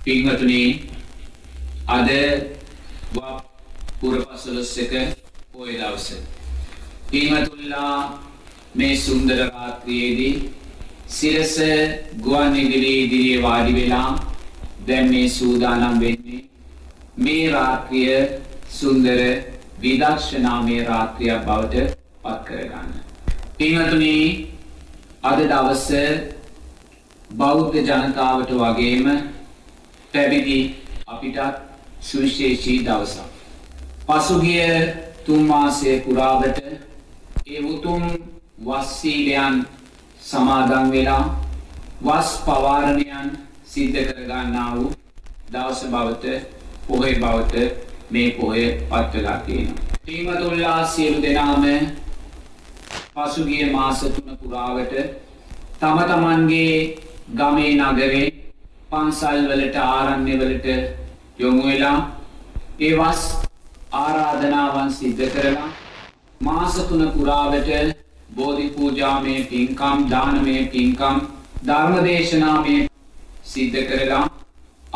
පින්වතුනි අද පුරපසළොස් එක පොය දවස. පින්වතුල්ලා මේ සුන්දර රාත්‍රියේදී සිරස ගුවන් ඉදිරි ඉදිරියේ වාඩි වෙලා දැන් මේ සූදානම් වෙන්නේ මේ රාත්‍රිය සුන්දර විදර්ශනාමය රාත්‍රියක් බවට පත් කරගන්න. පින්වතුනි අද දවස බෞද්ධ ජනතාවට වගේම පැවිදි අපිටත් සුවිශේෂී දවසක්. පසුගිය තුන්මාසය පුරාවට ඒ උතුම් වස්සීලයන් සමාදන් වෙලා වස් පවාරණයන් සිද්ධ කරගන්නා වූ දවස බවට පොහොය බවට මේ පොහොය පත්වලා තියෙනවා. පීමතුල්ලා සියලු දෙනාම පසුගිය මාස තුන පුරාවට තම තමන්ගේ ගමේ නගරේ පන්සල් වලට ආරණ්‍ය වලට යොමු වෙලා ඒ වස් ආරාධනාවන් සිද්ධ කරලා මාස තුන පුරාවට බෝධි පූජාමය පින්කම් දානමය පින්කම් ධර්මදේශනාමය සිද්ධ කරලා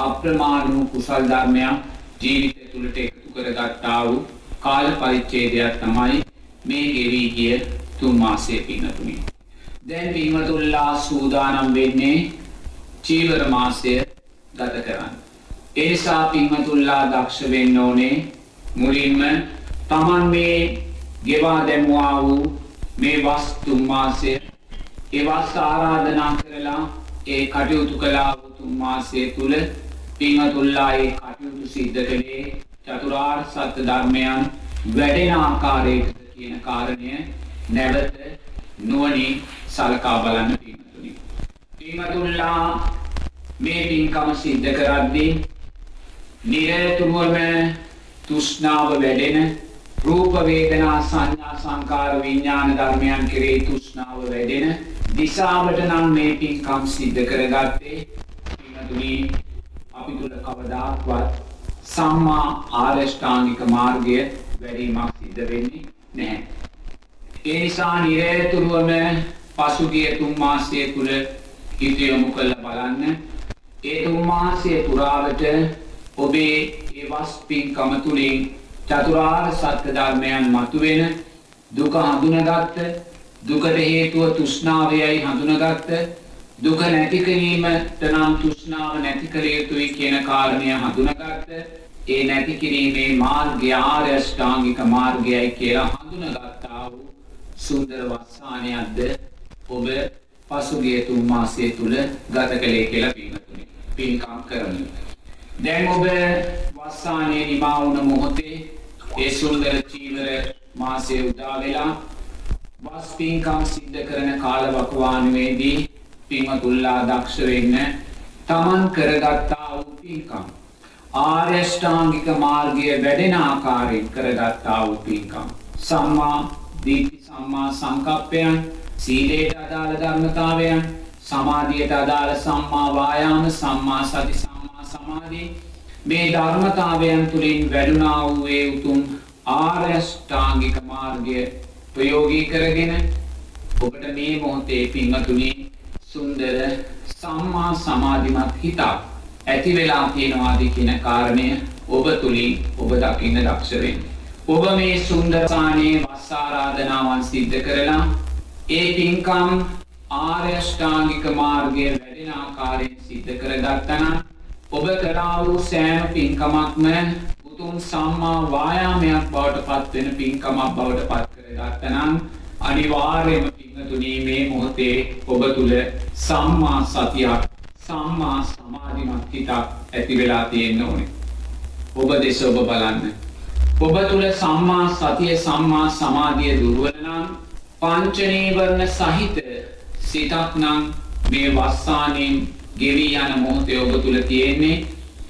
අප්‍රමාණ වූ කුසල් ධර්මයක් ජීවිතය තුළට එකතු කරගත්තා වූ කාල පරිච්ඡේදයක් තමයි මේ ගෙවී ගිය තුන් මාසයේ පින්නතුනි. දැන් පින්වතුල්ලා සූදානම් වෙන්නේ චීවර මාසය ගත කරන්න. ඒසා පින්වතුල්ලා දක්ෂ වෙන්න ඕනේ මුලින්ම තමන් මේ ගෙවා දැම්වා වූ මේ වස් තුන් මාසය ඒ වස් ආරාධනා කරලා ඒ කටයුතු කළා වූ තුන් මාසය තුල පින්වතුල්ලා ඒ කටයුතු සිද්ධ කළේ චතුරාර්ය සත්‍ය ධර්මයන් වැඩෙන ආකාරයකට කියන කාරණය නැවත නුවණින් සලකා බලන්න පින්වතුනි. පින්වතුල්ලා මේ පින්කම සිද්ධ කරද්දී නිරතුරුවම තුෂ්ණාව වැඩෙන රූප වේදනා සංඥා සංකාර විඥාන ධර්මයන් කෙරෙහි තුෂ්ණාව වැඩෙන දිශාවට නම් මේ පින්කම් සිද්ධ කරගත්තේ පින්තුනි අපි තුල කවදාක්වත් සම්මා ආරෂ්ඨාංගික මාර්ගය වැඩිමක් සිද්ධ වෙන්නේ නැහැ. ඒ නිසා නිරතුරුවම පසුගිය තුන් මාසය තුල හිත යොමු කරලා බලන්න. ඒ තුන් මාසය පුරාවට ඔබේ ඒ වස් පින්කම තුලින් චතුරාර්ය සත්‍ය ධර්මයන් මතුවෙන දුක හඳුනගත්ත දුකට හේතුව තෘෂ්ණාවයයි හඳුනගත්ත දුක නැති කිරීමට නම් තෘෂ්ණාව නැති කළ යුතුයි කියන කාරණය හඳුනගත්ත ඒ නැති කිරීමේ මාර්ගය ආර්ය අෂ්ටාංගික මාර්ගයයි කියලා හඳුනගත්තා වූ සුන්දර වස්සානයක්ද ඔබ පසුගිය තුන් මාසය තුල ගත කළේ කියලා පින්තුනි පින්කම් කරමින්. දැන් ඔබ වස්සානයේ නිමා වුණ මොහොතේ ඒ සුන්දර චීවර මාසය උදා වෙලා වස් පින්කම් සිද්ධ කරන කාලවකවානුවේදී පින්වතුල්ලා දක්ෂ වෙන්න තමන් කරගත්තා වූ පින්කම්. ආර්ය ශ්‍රාංගික මාර්ගය වැඩෙන ආකාරයෙන් කරගත්තා වූ පින්කම්. සම්මා දීප්ති සම්මා සංකප්පයන් සීලයට අදාළ ධර්මතාවයන් සමාධියට අදාළ සම්මා වායාම සම්මා සති සම්මා සමාධි මේ ධර්මතාවයන් තුළින් වැඩුණා වූ ඒ උතුම් ආර්ය ශ්‍රාංගික මාර්ගය ප්‍රයෝගී කරගෙන ඔබට මේ මොහොතේ පින්වතුනි සුන්දර සම්මා සමාධිමත් හිතක් ඇති වෙලා තියෙනවාද කියන කාරණය ඔබ තුලින් ඔබ දකින්න දක්ෂ වෙන්න. ඔබ මේ සුන්දර සානේ වස් ආරාධනාවන් සිද්ධ කරලා ඒ පින්කම් ආර්ය ශ්‍රාංගික මාර්ගයේ වැඩෙන ආකාරයෙන් සිද්ධ කරගත්තා නම් ඔබ කරා වූ සෑම පින්කමක්ම උතුම් සම්මා වායාමයක් බවට පත් වෙන පින්කමක් බවට පත් කරගත්තා නම් අනිවාර්යයෙන්ම පින්තුණී මේ මොහොතේ ඔබ තුල සම්මා සතියක් සම්මා සමාධිමත් හිතක් ඇති වෙලා තියෙන්න ඕනේ. ඔබ දෙස ඔබ බලන්න. ඔබ තුල සම්මා සතිය සම්මා සමාධිය දුර්වල නම් පංච නීවරණ සහිත සිතක් නම් මේ වස්සානෙන් ගෙවී යන මොහොතේ ඔබ තුල තියෙන්නේ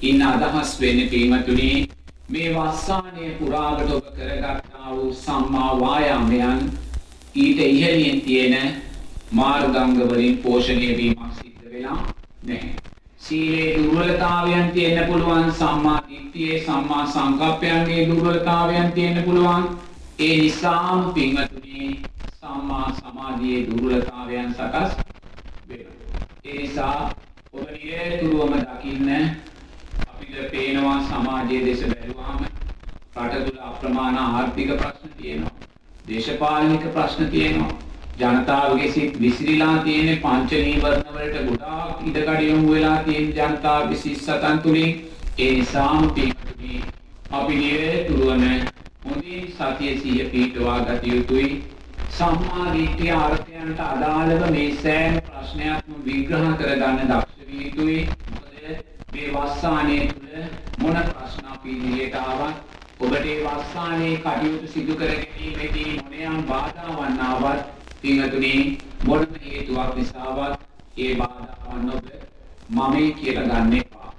ඉන්න අදහස් වෙන්නේ පින්තුණී මේ වස්සානය පුරාවට ඔබ කරගත්තා වූ සම්මා වායාමයන් ඊට ඉහළින් තියෙන මාර්ගංග වලින් පෝෂණය වීමක් සිද්ධ වෙලා නැහැ. සීලේ දුර්වලතාවයන් තියෙන්න පුළුවන් සම්මා දිට්ඨියේ සම්මා සංකප්පයන්ගේ දුර්වලතාවයන් තියෙන්න පුළුවන්. ඒ නිසාම පින්වතුනි සම්මා සමාධියේ දුර්වලතාවයන් සකස් වෙනවා. ඒ නිසා ඔබ නිරතුරුවම දකින්න අපිට පේනවා සමාජයේ දෙස බැලුවාම රට තුළ අප්‍රමාණ ආර්ථික ප්‍රශ්න තියෙනවා. දේශපාලනික ප්‍රශ්න තියෙනවා. ජනතාවගේ සිත් විසිරීලා තියෙන පංච නීවරණ වලට ගොඩාක් ඉඩකඩ යොමු වෙලා තියෙන ජනතාවගේ සිත් සතන් තුලින් ඒ නිසාම පිටුපි අපි නිරතුරුවම හොඳින් සතිය සිහිය පිටවා ගත යුතුයි. සම්මා දිට්ඨිය අර්ථයන්ට අදාළව මේ සෑම ප්‍රශ්නයක්ම විග්‍රහ කරගන්න දක්ෂ විය යුතුයි. මොකද මේ වස්සානයේ තුල මොන ප්‍රශ්න අපි ඉදිරියට ආවත් ඔබට ඒ වස්සානයේ කටයුතු සිදු කර ගැනීමේදී මොනියම් බාධාවන් ආවත් පින්වතුනි මොනම හේතුවක් නිසාවත් ඒ බාධාවන් ඔබ මමයි කියලා ගන්න එපා.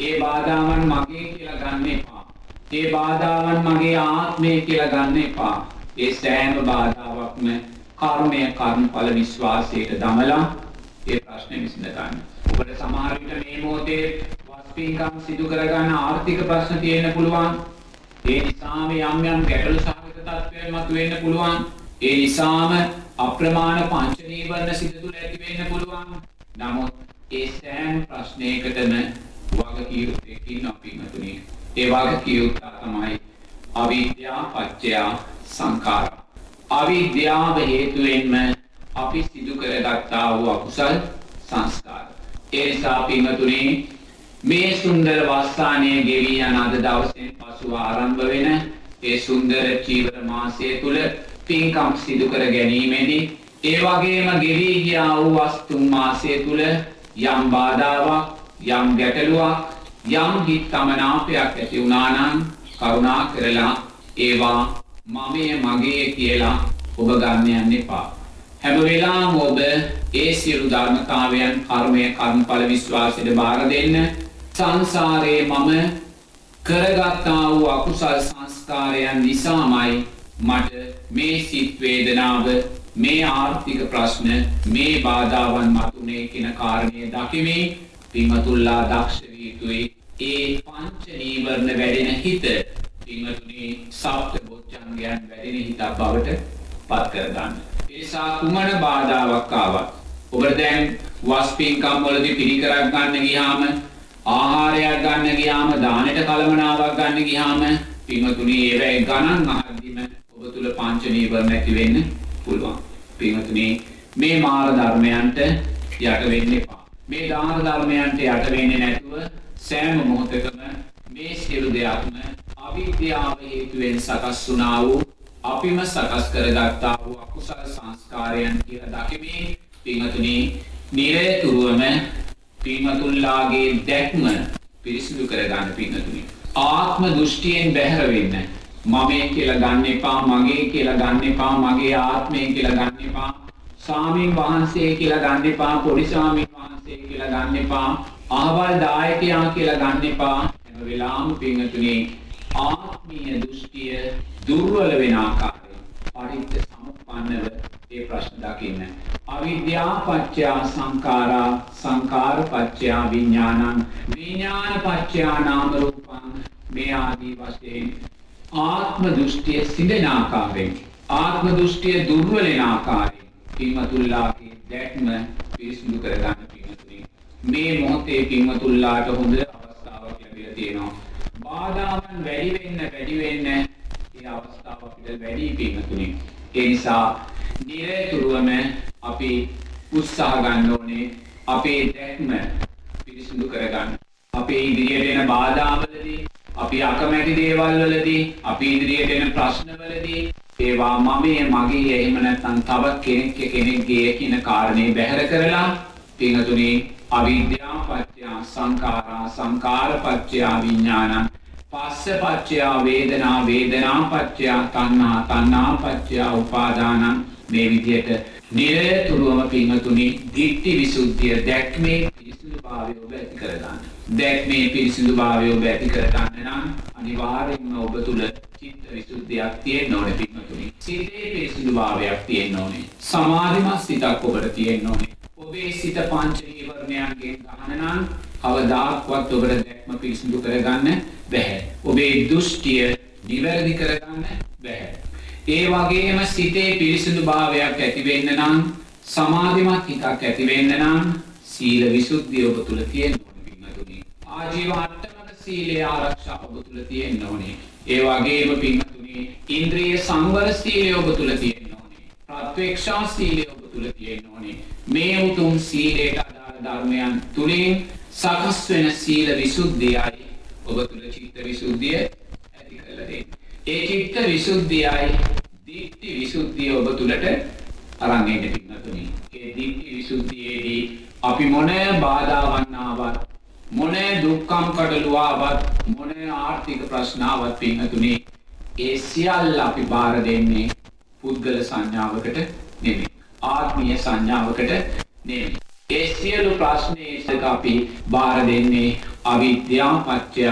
ඒ බාධාවන් මගේ කියලා ගන්න එපා. ඒ බාධාවන් මගේ ආත්මය කියලා ගන්න එපා. ඒ සෑම බාධාවක්ම කර්මය කර්මඵල විශ්වාසයට දමලා ඒ ප්‍රශ්නේ විසඳ ගන්න. ඔබට සමහර විට මේ මොහොතේ වස්පින්කම් සිදු කරගන්න ආර්ථික ප්‍රශ්න තියෙන්න පුළුවන්. ඒ නිසාම යම් යම් ගැටලු සහගත තත්ත්වයන් මතුවෙන්න පුළුවන්. ඒ නිසාම අප්‍රමාණ පංච නීවරණ සිත තුළ ඇති වෙන්න පුළුවන්. නමුත් ඒ සෑම ප්‍රශ්නයකටම වගකීම් අපි මතුනේ. ඒ වගකීම් තමයි අවිද්‍යා පත්‍ය සංඛාර. අවිද්‍යාව හේතුවෙන්ම අපි සිදු කරගත්තා වූ අකුසල් සංස්කාර. ඒ නිසා පින්වතුනි මේ සුන්දර වස්සානයේ ගෙවී යන අද දවසෙන් පසුව ආරම්භ වෙන ඒ සුන්දර චීවර මාසය තුල පින්කම් සිදු කර ගැනීමේදී ඒ වගේම ගෙවී ගියා වූ වස්තුන් මාසය තුල යම් බාධාවක් යම් ගැටලුවක් යම් හිත් තමනාපයක් ඇති වුණා නම් කරුණා කරලා ඒවා මමය මගේ කියලා ඔබ ගන්න යන්න එපා. හැම වෙලාවම ඔබ ඒ සියලු ධර්මතාවයන් කර්මය කර්මඵල විශ්වාසයට බාර දෙන්න සංසාරයේ මම කරගත්තා වූ අකුසල් සංස්කාරයන් නිසාමයි මට මේ සිත් වේදනාව මේ ආර්ථික ප්‍රශ්න මේ බාධාවන් මතුනේ කියන කාරණය දකිමින් පින්වතුල්ලා දක්ෂ විය යුතුයි ඒ පංච නීවරණ වැඩෙන හිත පින්වතුනි සප්ත බොජ්ජංගයන් වැඩෙන හිතක් බවට පත් කර ගන්න. ඒ නිසා කුමන බාධාවක් ආවත් ඔබට දැන් වස්පින්කම් වලදී පිළිකරක් ගන්න ගියාම ආහාරයක් ගන්න ගියාම දානෙට කලමනාවක් ගන්න ගියාම පින්වතුනි ඒවැයි ගණන් අහද්දිම ඔබ තුල පංච නීවරණ ඇති වෙන්න පුළුවන්. පින්වතුනි මේ මාර ධර්මයන්ට යට වෙන්න එපා. මේ දාන ධර්මයන්ට යට වෙන්නේ නැතුව සෑම මොහොතකම මේ සියලු දෙයක්ම අවිද්‍යාව හේතුවෙන් සකස් වුණා වූ අපිම සකස් කරගත්තා වූ අකුසල සංස්කාරයන් කියලා දකිමින් පින්වතුනි නිරේතුරුවම පින්වතුන්ලාගේ දැක්ම පිරිසිදු කරගන්න පින්වතුනි. ආත්ම දෘෂ්ටියෙන් බැහැර වෙන්න. මමේ කියලා ගන්න එපා, මගේ කියලා ගන්න එපා, මගේ ආත්මය කියලා ගන්න එපා. සාමීන් වහන්සේ කියලා ගන්න එපා, පොඩි සාමීන් වහන්සේ කියලා ගන්න එපා, අහවල් දායකයා කියලා ගන්න එපා. හැම වෙලාවම පින්වතුනි ආත්මීය දෘෂ්ටිය දුර්වල වෙන ආකාරයෙන් පරිත්‍ත සමුප්පන්නව ඒ ප්‍රශ්න දකින්න. අවිද්‍යා පච්චයා සංකාරා සංකාර පච්චයා විඥානං විඥාන පච්චයා නාම රූපං මේ ආදී වශයෙන් ආත්ම දෘෂ්ටිය සිඳෙන ආකාරයෙන් ආත්ම දෘෂ්ටිය දුර්වල වෙන ආකාරයෙන් පින්වතුල්ලාගේ දැක්ම පිරිසිදු කර ගන්න පින්වතුනි මේ මොහොතේ පින්වතුල්ලාට හොඳ අවස්ථාවක් ලැබිලා තියෙනවා බාධාවන් වැඩි වෙන්න වැඩි වෙන්න ඒ අවස්ථාව අපිට වැඩි පින්වතුනි ඒ නිසා නිරතුරුවම අපි උත්සාහ ගන්න ඕනේ අපේ දැක්ම පිරිසිදු කරගන්න. අපේ ඉදිරියට එන බාධාවලදී, අපි අකමැති දේවල් වලදී, අපි ඉදිරියට එන ප්‍රශ්නවලදී ඒවා මමයේ මගේ එහෙම නැත්නම් තවත් කෙනෙක් කෙනෙක්ගේ කියන කාරණේ බැහැර කරලා පින්තුනේ අවිද්‍යා පත්‍ය සංඛාරා සංඛාර පත්‍ය විඥානං පස්ස පච්චයා වේදනා වේදනා පච්චයා තණ්හා තණ්හා පච්චයා උපාදානං මේ විදිහට නිරතුරුවම පින්වතුනි දිට්ඨි විසුද්ධිය දැක්මේ පිරිසිදුභාවය ඔබ ඇති කරගන්න. දැක්මේ පිරිසිදුභාවය ඔබ ඇති කරගන්න නම් අනිවාර්යෙන්ම ඔබ තුල චිත්ත විසුද්ධියක් තියෙන්න ඕනේ පින්වතුනි. සිතේ පිරිසිදුභාවයක් තියෙන්න ඕනේ. සමාධිමත් සිතක් ඔබට තියෙන්න ඕනේ. ඔබේ සිත පංච නීවරණයන්ගෙන් ගහන නම් කවදාක්වත් ඔබට දැක්ම පිරිසිදු කරගන්න බැහැ. ඔබේ දෘෂ්ටිය නිවැරදි කරගන්න බැහැ. ඒ වගේම සිතේ පිරිසිදු භාවයක් ඇති වෙන්න නම් සමාධිමත් හිතක් ඇති වෙන්න නම් සීල විසුද්ධිය ඔබ තුල තියෙන්න ඕනේ පින්වතුනි. ආජීව අට්ටම සීලය ආරක්ෂා ඔබ තුළ තියෙන්න ඕනේ. ඒ වගේම පින්තුනේ ඉන්ද්‍රිය සංවර සීලය ඔබ තුළ තියෙන්න ඕනේ. ප්‍රත්‍යක්ෂා සීලය ඔබ තුළ තියෙන්න ඕනේ. මේ උතුම් සීලයට අදාළ ධර්මයන් තුලින් සකස් වෙන සීල විසුද්ධියයි ඔබ තුළ චිත්ත විසුද්ධිය ඇති කරලා දෙන්නේ. ඒ චිත්ත විසුද්ධියයි දිට්ඨි විසුද්ධිය ඔබ තුළට අරන් එන්න පින්නතුනි. ඒ දිට්ඨි විසුද්ධියේදී අපි මොන බාධාවන් ආවත් මොන දුක්ඛම් කඩලුවාවත් මොන ආර්ථික ප්‍රශ්නාවක් පින්නතුනි ඒ සියල්ල අපි බාර දෙන්නේ පුද්ගල සංඥාවකට නෙමෙයි. ආත්මීය සංඥාවකට නෙමෙයි. ඒ සියලු ප්‍රශ්නේට අපි බාර දෙන්නේ අවිද්‍යා පත්‍ය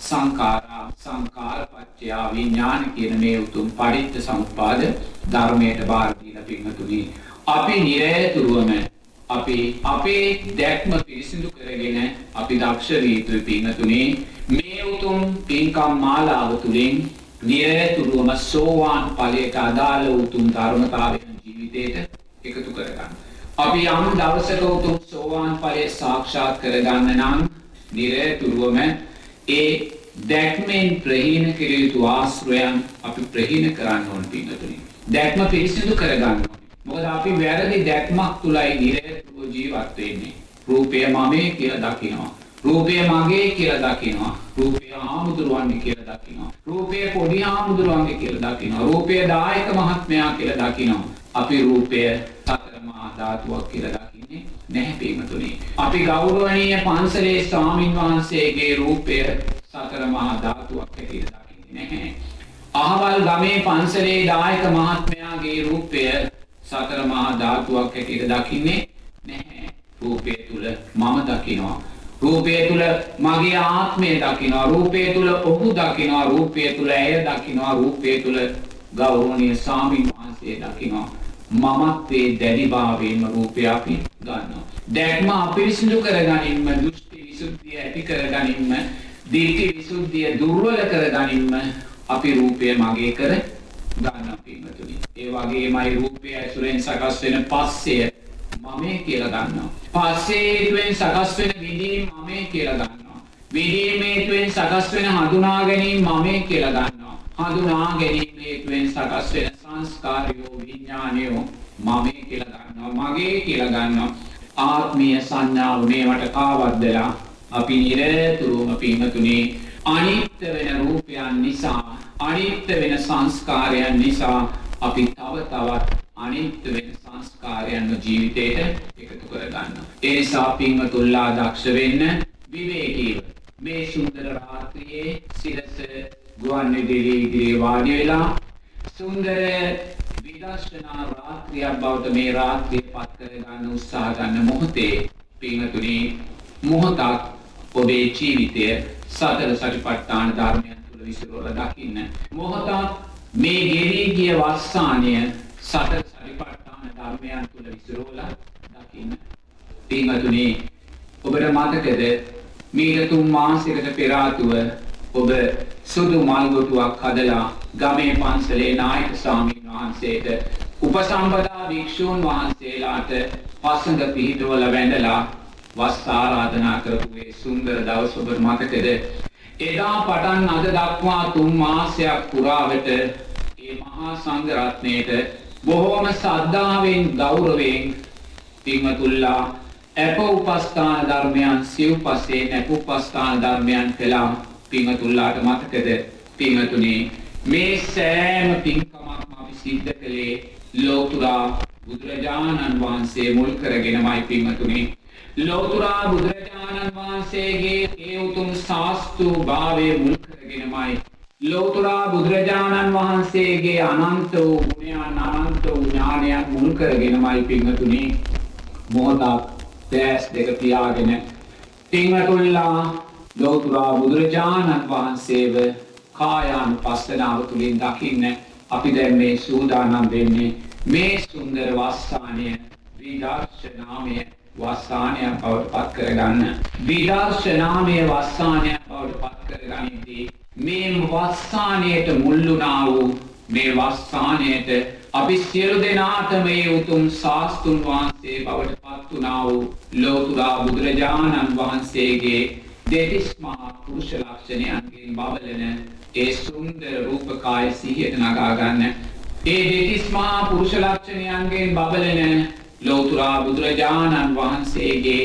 සංකාරා සංකාර පත්‍ය විඥාන කියන මේ උතුම් පරිත්‍ත සමුප්පාද ධර්මයට බාර දීලා පින්තුනි අපි නිරේතුරුවම අපි අපේ දැක්ම පිරිසිදු කරගෙන අපි දක්ෂ විය යුතුයි පින්තුනි මේ උතුම් පින්කම් මාලාව තුළින් නිරේතුරුවම සෝවාන් ඵලයට අදාළ උතුම් ධර්මතාවයන් ජීවිතයට එකතු කරගන්න. අපි යම් දවසක උතුම් සෝවාන් ඵලය සාක්ෂාත් කරගන්න නම් නිරතුරුවම ඒ දැක්මෙන් ප්‍රහීන කළ යුතු ආශ්‍රයන් අපි ප්‍රහීන කරන්න ඕන පින්නතුනි. දැක්ම පිරිසිදු කරගන්න ඕනේ. මොකද අපි වැරදි දැක්මක් තුලයි නිරතුරුව ජීවත් වෙන්නේ. රූපය මමේ කියලා දකිනවා. රූපය මගේ කියලා දකිනවා. රූපය ආමුදුරුවන්ගේ කියලා දකිනවා. රූපය පොඩි ආමුදුරුවන්ගේ කියලා දකිනවා. රූපය දායක මහත්මයා කියලා දකිනවා. අපි රූපය සතර මහා ධාතුවක් කියලා දකින්නේ නැහැ පින්තුනි. අපි ගෞරවනීය පන්සලේ ස්වාමින් වහන්සේගේ රූපය සතර මහා ධාතුවක් හැටියට දකින්නේ නැහැ. අහවල් ගමේ පන්සලේ දායක මහත්මයාගේ රූපය සතර මහා ධාතුවක් හැටියට දකින්නේ නැහැ. රූපය තුල මම දකිනවා. රූපය තුල මගේ ආත්මය දකිනවා. රූපය තුල ඔහු දකිනවා. රූපය තුල ඇය දකිනවා. රූපය තුල ගෞරවනීය ස්වාමින් වහන්සේ දකිනවා. මමත්වේ දැඩිභාවයෙන්ම රූපය අපි ගන්නවා. දැක්ම අපිරිසිදු කරගනින්ම දෘෂ්ටි විසුද්ධිය ඇති කරගනින්ම දීටි විසුද්ධිය දුර්වල කරගනින්ම අපි රූපය මගේ කර ගන්න පින්වතුනි. ඒ වගේමයි රූපය ඇසුරෙන් සකස් වෙන පස්සය මමේ කියලා ගන්නවා. පස්සේ හේතුවෙන් සකස් වෙන විඳීම මමේ කියලා ගන්නවා. විඳීම හේතුවෙන් සකස් වෙන හඳුනා ගැනීම මමේ කියලා ගන්නවා. හඳුනා ගැනීම හේතුවෙන් සකස් වෙන සංස්කාරයෝ විඥානයෝ මමේ කියලා ගන්නවා මගේ කියලා ගන්නවා ආත්මීය සංඥාව මේවට කාවද්දලා අපි නිරතුරුවම පින්තුනේ අනිත්‍ය වෙන රූපයන් නිසා අනිත්‍ය වෙන සංස්කාරයන් නිසා අපි තව තවත් අනිත්‍ය වෙන සංස්කාරයන්ව ජීවිතේට එකතු කරගන්නවා. ඒ නිසා පින්වතුල්ලා දක්ෂ වෙන්න විවේකීව මේ සුන්දර රාත්‍රියේ සිරස ගුවන් විදුලි ඉදිරියේ වාඩි වෙලා සුන්දර විදර්ශනා රාත්‍රියක් බවට මේ රාත්‍රිය පත් කරගන්න උත්සාහ ගන්න මොහොතේ පින්තුනි මොහොතක් ඔබේ ජීවිතය සතර සටිපට්ඨාන ධර්මයන් තුළ විසිරවලා දකින්න මොහොතක් මේ ගෙවි ගිය වස්සානය සතර සටිපට්ඨාන ධර්මයන් තුළ විසිරවලා දකින්න. පින්තුනි ඔබට මතකද මීට තුන් මාසයකට පෙර ආතුව ඔබ සුදු මල්ගොටුවක් හදලා ගමේ පන්සලේ නායක ස්වාමීන් වහන්සේට උපසම්පදා භික්ෂූන් වහන්සේලාට පසඟ පිහිටවල වැඳලා වස් ආරාධනා කරපු ඒ සුන්දර දවස ඔබ මතකද? එදා පටන් අද දක්වා තුන් මාසයක් පුරාවට ඒ මහා සංඝ රත්නයේට බොහෝම සද්ධාවෙන් ගෞරවයෙන් පින්වතුල්ලා අප උපස්ථාන ධර්මයන් සිව්පස්සේ නැප උපස්ථාන ධර්මයන් කළා පින්වතුල්ලාට මතකද? පින්වතුනි මේ සෑම පින්කමක්ම අපි සිද්ධ කළේ ලෝතුරා බුදුරජාණන් වහන්සේ මුල් කරගෙනමයි පින්වතුනි. ලෝතුරා බුදුරජාණන් වහන්සේගේ ඒ උතුම් ශාස්තු භාවය මුල් කරගෙනමයි ලෝතුරා බුදුරජාණන් වහන්සේගේ අනන්ත වූ ගුණයන් අනන්ත වූ ඥානයන් මුල් කරගෙනමයි පින්වතුනි මොහොතක් දැස් දෙක පියාගෙන පින්වතුල්ලා ලෝතුරා බුදුරජාණන් වහන්සේව කායානු පස්සනාව තුළින් දකින්න අපි දැන් මේ සූදානම් වෙන්නේ මේ සුන්දර වස්සානය විදර්ශනාමය වස්සානයක් බවට පත් කරගන්න. විදර්ශනාමය වස්සානයක් බවට පත් කරගනිද්දී මේ වස්සානයට මුල්ලුනා වූ මේ වස්සානයට අපි සියලු දෙනාට මේ උතුම් ශාස්තුන් වහන්සේ බවට පත් වුණා වූ ලෝතුරා බුදුරජාණන් වහන්සේගේ දෙතිස් මහා පුරුෂ ලක්ෂණයන්ගෙන් බබලන ඒ සුන්දර රූපකාය සිහියට නගා ගන්න. ඒ දෙතිස් මහා පුරුෂ ලක්ෂණයන්ගෙන් බබලන ලෝතුරා බුදුරජාණන් වහන්සේගේ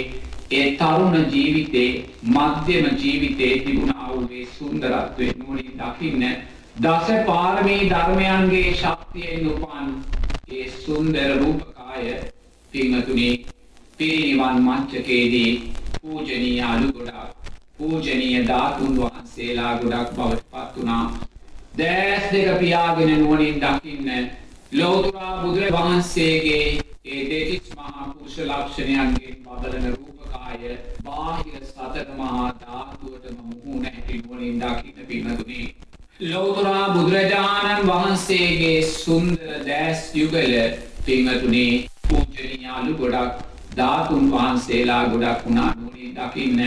ඒ තරුණ ජීවිතේ මධ්‍යම ජීවිතේ තිබුණා වූ ඒ සුන්දරත්වය නුවණින් දකින්න දස පාරමී ධර්මයන්ගේ ශක්තියෙන් උපන් ඒ සුන්දර රූපකාය පින්වතුනි පිරිනිවන් මංචකයේදී පූජනීය අලු ගොඩක් පූජනීය ධාතුන් වහන්සේලා ගොඩක් බවට පත් වුණා. දැස් දෙක පියාගෙන නුවණින් දකින්න ලෝතුරා බුදුර වහන්සේගේ ඒ දෙතිස් මහා පුරුෂ ලක්ෂණයන්ගෙන් බබලන රූපකාය බාහිර සතර මහා ධාතුවටම මුහුණ ඇති නුවණින් දකින්න පින්වතුනි ලෝතුරා බුදුරජාණන් වහන්සේගේ සුන්දර දැස් යුගල පිංහතුනේ පූජනයාලු ගොඩක් ධාතුන් වහන්සේලා ගොඩක් වුණා නුවනින් දකින්න.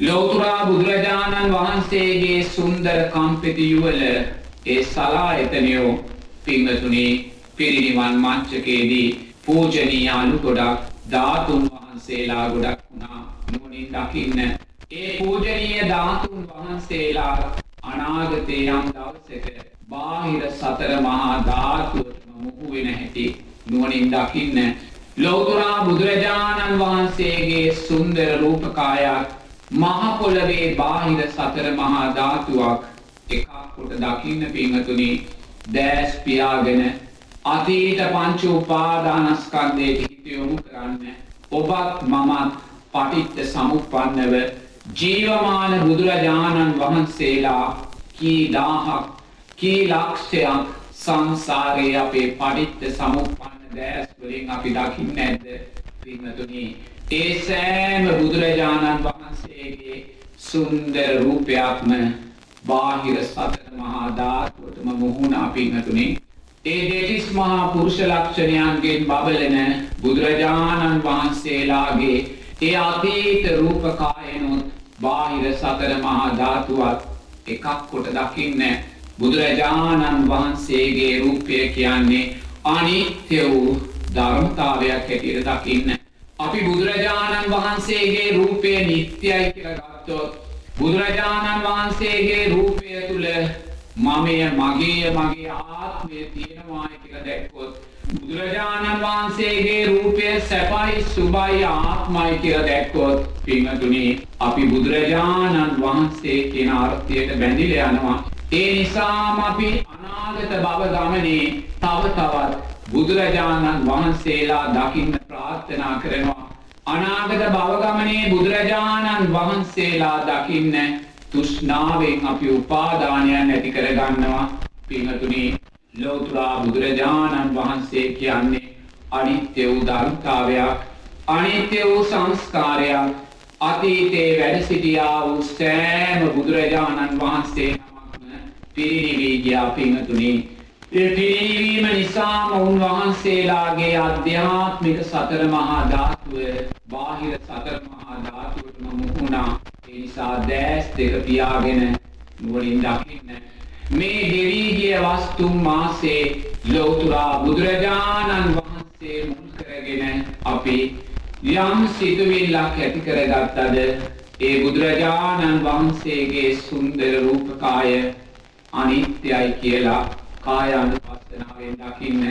ලෝතුරා බුදුරජාණන් වහන්සේගේ සුන්දර කම්පෙති යුවල ඒ සලා එතනයෝ පිංහතුනේ පිරිනිවන් මංචකේදී පූජනීයාලු ගොඩක් ධාතුන් වහන්සේලා ගොඩක් වුණා නුවනින් දකින්න. ඒ පූජනීය ධාතුන් වහන්සේලා අනාගතේ යම් දවසක බාහිර සතර මහා ධාතුවටම මුහු වෙන හැටි නුවණින් දකින්න ලෝතුරා බුදුරජාණන් වහන්සේගේ සුන්දර රූපකායක් මහ පොළවේ බාහිර සතර මහා ධාතුවක් එකක් කොට දකින්න පින්වතුනි දැස් පියාගෙන අතීත පංච උපාදානස්කන්ධයට හිත යොමු කරන්න ඔබත් මමත් පටිච්ච සමුප්පන්නව ජීවමාන බුදුරජාණන් වහන්සේලා කී දාහක් කී ලක්ෂයක් සංසාරයේ අපේ පටිච්ච සමුප්පන්න දැස් වලින් අපි දකින්නේ නැද්ද? පින්වතුනි ඒ සෑම බුදුරජාණන් වහන්සේගේ සුන්දර රූපයක්ම බාහිර සතර මහා ධාතුවටම මුහුණ පින්වතුනි ඒ දෙතිස් මහා පුරුෂ ලක්ෂණයන්ගෙන් බබලන බුදුරජාණන් වහන්සේලාගේ ඒ අතීත රූපකායනොත් බාහිර සතර මහා ධාතුවත් එකක් කොට දකින්න බුදුරජාණන් වහන්සේගේ රූපය කියන්නේ අනිත්‍ය වූ ධර්මතාවයක් හැටියට දකින්න. අපි බුදුරජාණන් වහන්සේගේ රූපය නිත්‍යයි කියලා ගත්තොත් බුදුරජාණන් වහන්සේගේ රූපය තුල මමය මගේ මගේ ආත්මය තියෙනවායි කියලා දැක්කොත් බුදුරජාණන් වහන්සේගේ රූපය සැපයි සුබයි ආත්මයි කියලා දැක්කොත් පින්වතුනි අපි බුදුරජාණන් වහන්සේ කියන අර්ථයට බැඳිලා යනවා. ඒ නිසාම අපි අනාගත භව ගමනේ තව තවත් බුදුරජාණන් වහන්සේලා දකින්න ප්‍රාර්ථනා කරනවා. අනාගත භව ගමනේ බුදුරජාණන් වහන්සේලා දකින්න තෘෂ්ණාවෙන් අපි උපාදානයන් ඇති කරගන්නවා. පින්වතුනි ලෝතුරා බුදුරජාණන් වහන්සේ කියන්නේ අනිත්‍ය වූ ධර්මතාවයක් අනිත්‍ය වූ සංස්කාරයක්. අතීතේ වැඩ සිටියා වූ සෑම බුදුරජාණන් වහන්සේ නමක්ම පිරිනිවී ගියා පින්තුනි ඒ පිරිනිවීම නිසාම උන්වහන්සේලාගේ අධ්‍යාත්මික සතර මහා ධාතුව බාහිර සතර මහා ධාතුවටම මුහුණා ඒ නිසා දැස් දෙක පියාගෙන නුවණින් දකින්න. මේ ගෙවීගිය වස්තුන් මාසේ ලෝතුරා බුදුරජාණන් වහන්සේ මුල් කරගෙන අපි යම් සිතුවිල්ලක් ඇති කරගත්තද ඒ බුදුරජාණන් වහන්සේගේ සුන්දර රූපකාය අනිත්‍යයි කියලා කායානුපස්සනාවෙන් දකින්න.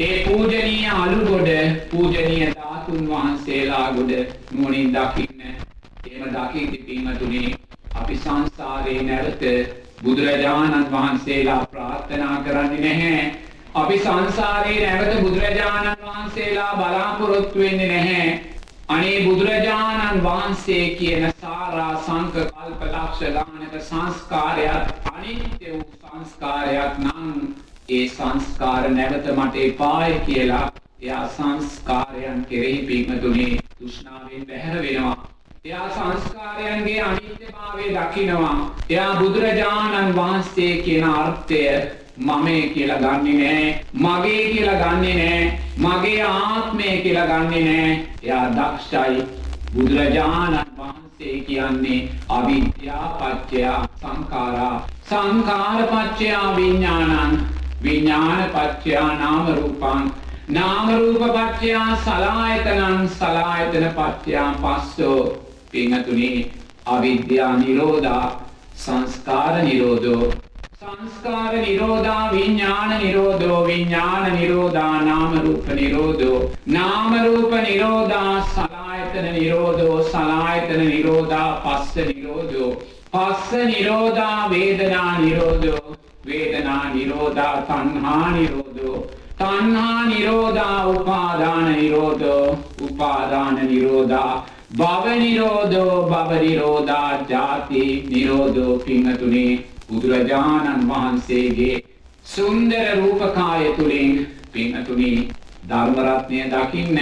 ඒ පූජනීය අලුගොඩ පූජනීය ධාතුන් වහන්සේලා ගොඩ නුවණින් දකින්න. එහෙම දකිද්දී පින්තුනේ අපි සංසාරේ නැවත බුදුරජාණන් වහන්සේලා ප්‍රාර්ථනා කරන්නේ නැහැ. අපි සංසාරේ නැවත බුදුරජාණන් වහන්සේලා බලාපොරොත්තු වෙන්නේ නැහැ. අනේ බුදුරජාණන් වහන්සේ කියන සාරා සංක කල්ප ලක්ෂ ගානක සංස්කාරයක් අනිත්‍ය වූ සංස්කාරයක් නම් ඒ සංස්කාර නැවත මට එපාය කියලා එයා සංස්කාරයන් කෙරෙහි පින්තුනේ තෘෂ්ණාවෙන් බැහැර වෙනවා. එයා සංස්කාරයන්ගේ අනිත්‍යභාවය දකිනවා. එයා බුදුරජාණන් වහන්සේ කියන අර්ථය මමේ කියලා ගන්නෙ නෑ. මගේ කියලා ගන්නෙ නෑ. මගේ ආත්මය කියලා ගන්නෙ නෑ. එයා දක්ෂයි. බුදුරජාණන් වහන්සේ කියන්නේ අවිද්‍යා පත්‍ය සංඛාරා. සංඛාර පත්‍ය විඥානං. විඥාන පත්‍ය නාම රූපං. නාම රූප පත්‍ය සලායතනං සලායතන පත්‍ය පස්සෝ පින්තුනේ අවිද්‍යා නිරෝධා සංස්කාර නිරෝධෝ. සංස්කාර නිරෝධා විඤ්ඥාන නිරෝධෝ. විඤ්ඥාන නිරෝධා නාමරූප නිරෝධෝ. නාමරූප නිරෝධා සලායතන නිරෝධෝ. සලායතන නිරෝධා පස්ස නිරෝධෝ. පස්ස නිරෝධා වේදනා නිරෝධෝ. වේදනා නිරෝධා තන්හා නිරෝධෝ. තන්හා නිරෝධා උපාදාන නිරෝධෝ. උපාදාන නිරෝධා භව නිරෝධෝ භව නිරෝධා ජාති නිරෝධෝ පිංහතුනේ බුදුරජාණන් වහන්සේගේ සුන්දර රූපකාය තුළින් පින්නතුනි ධර්මරත්නය දකින්න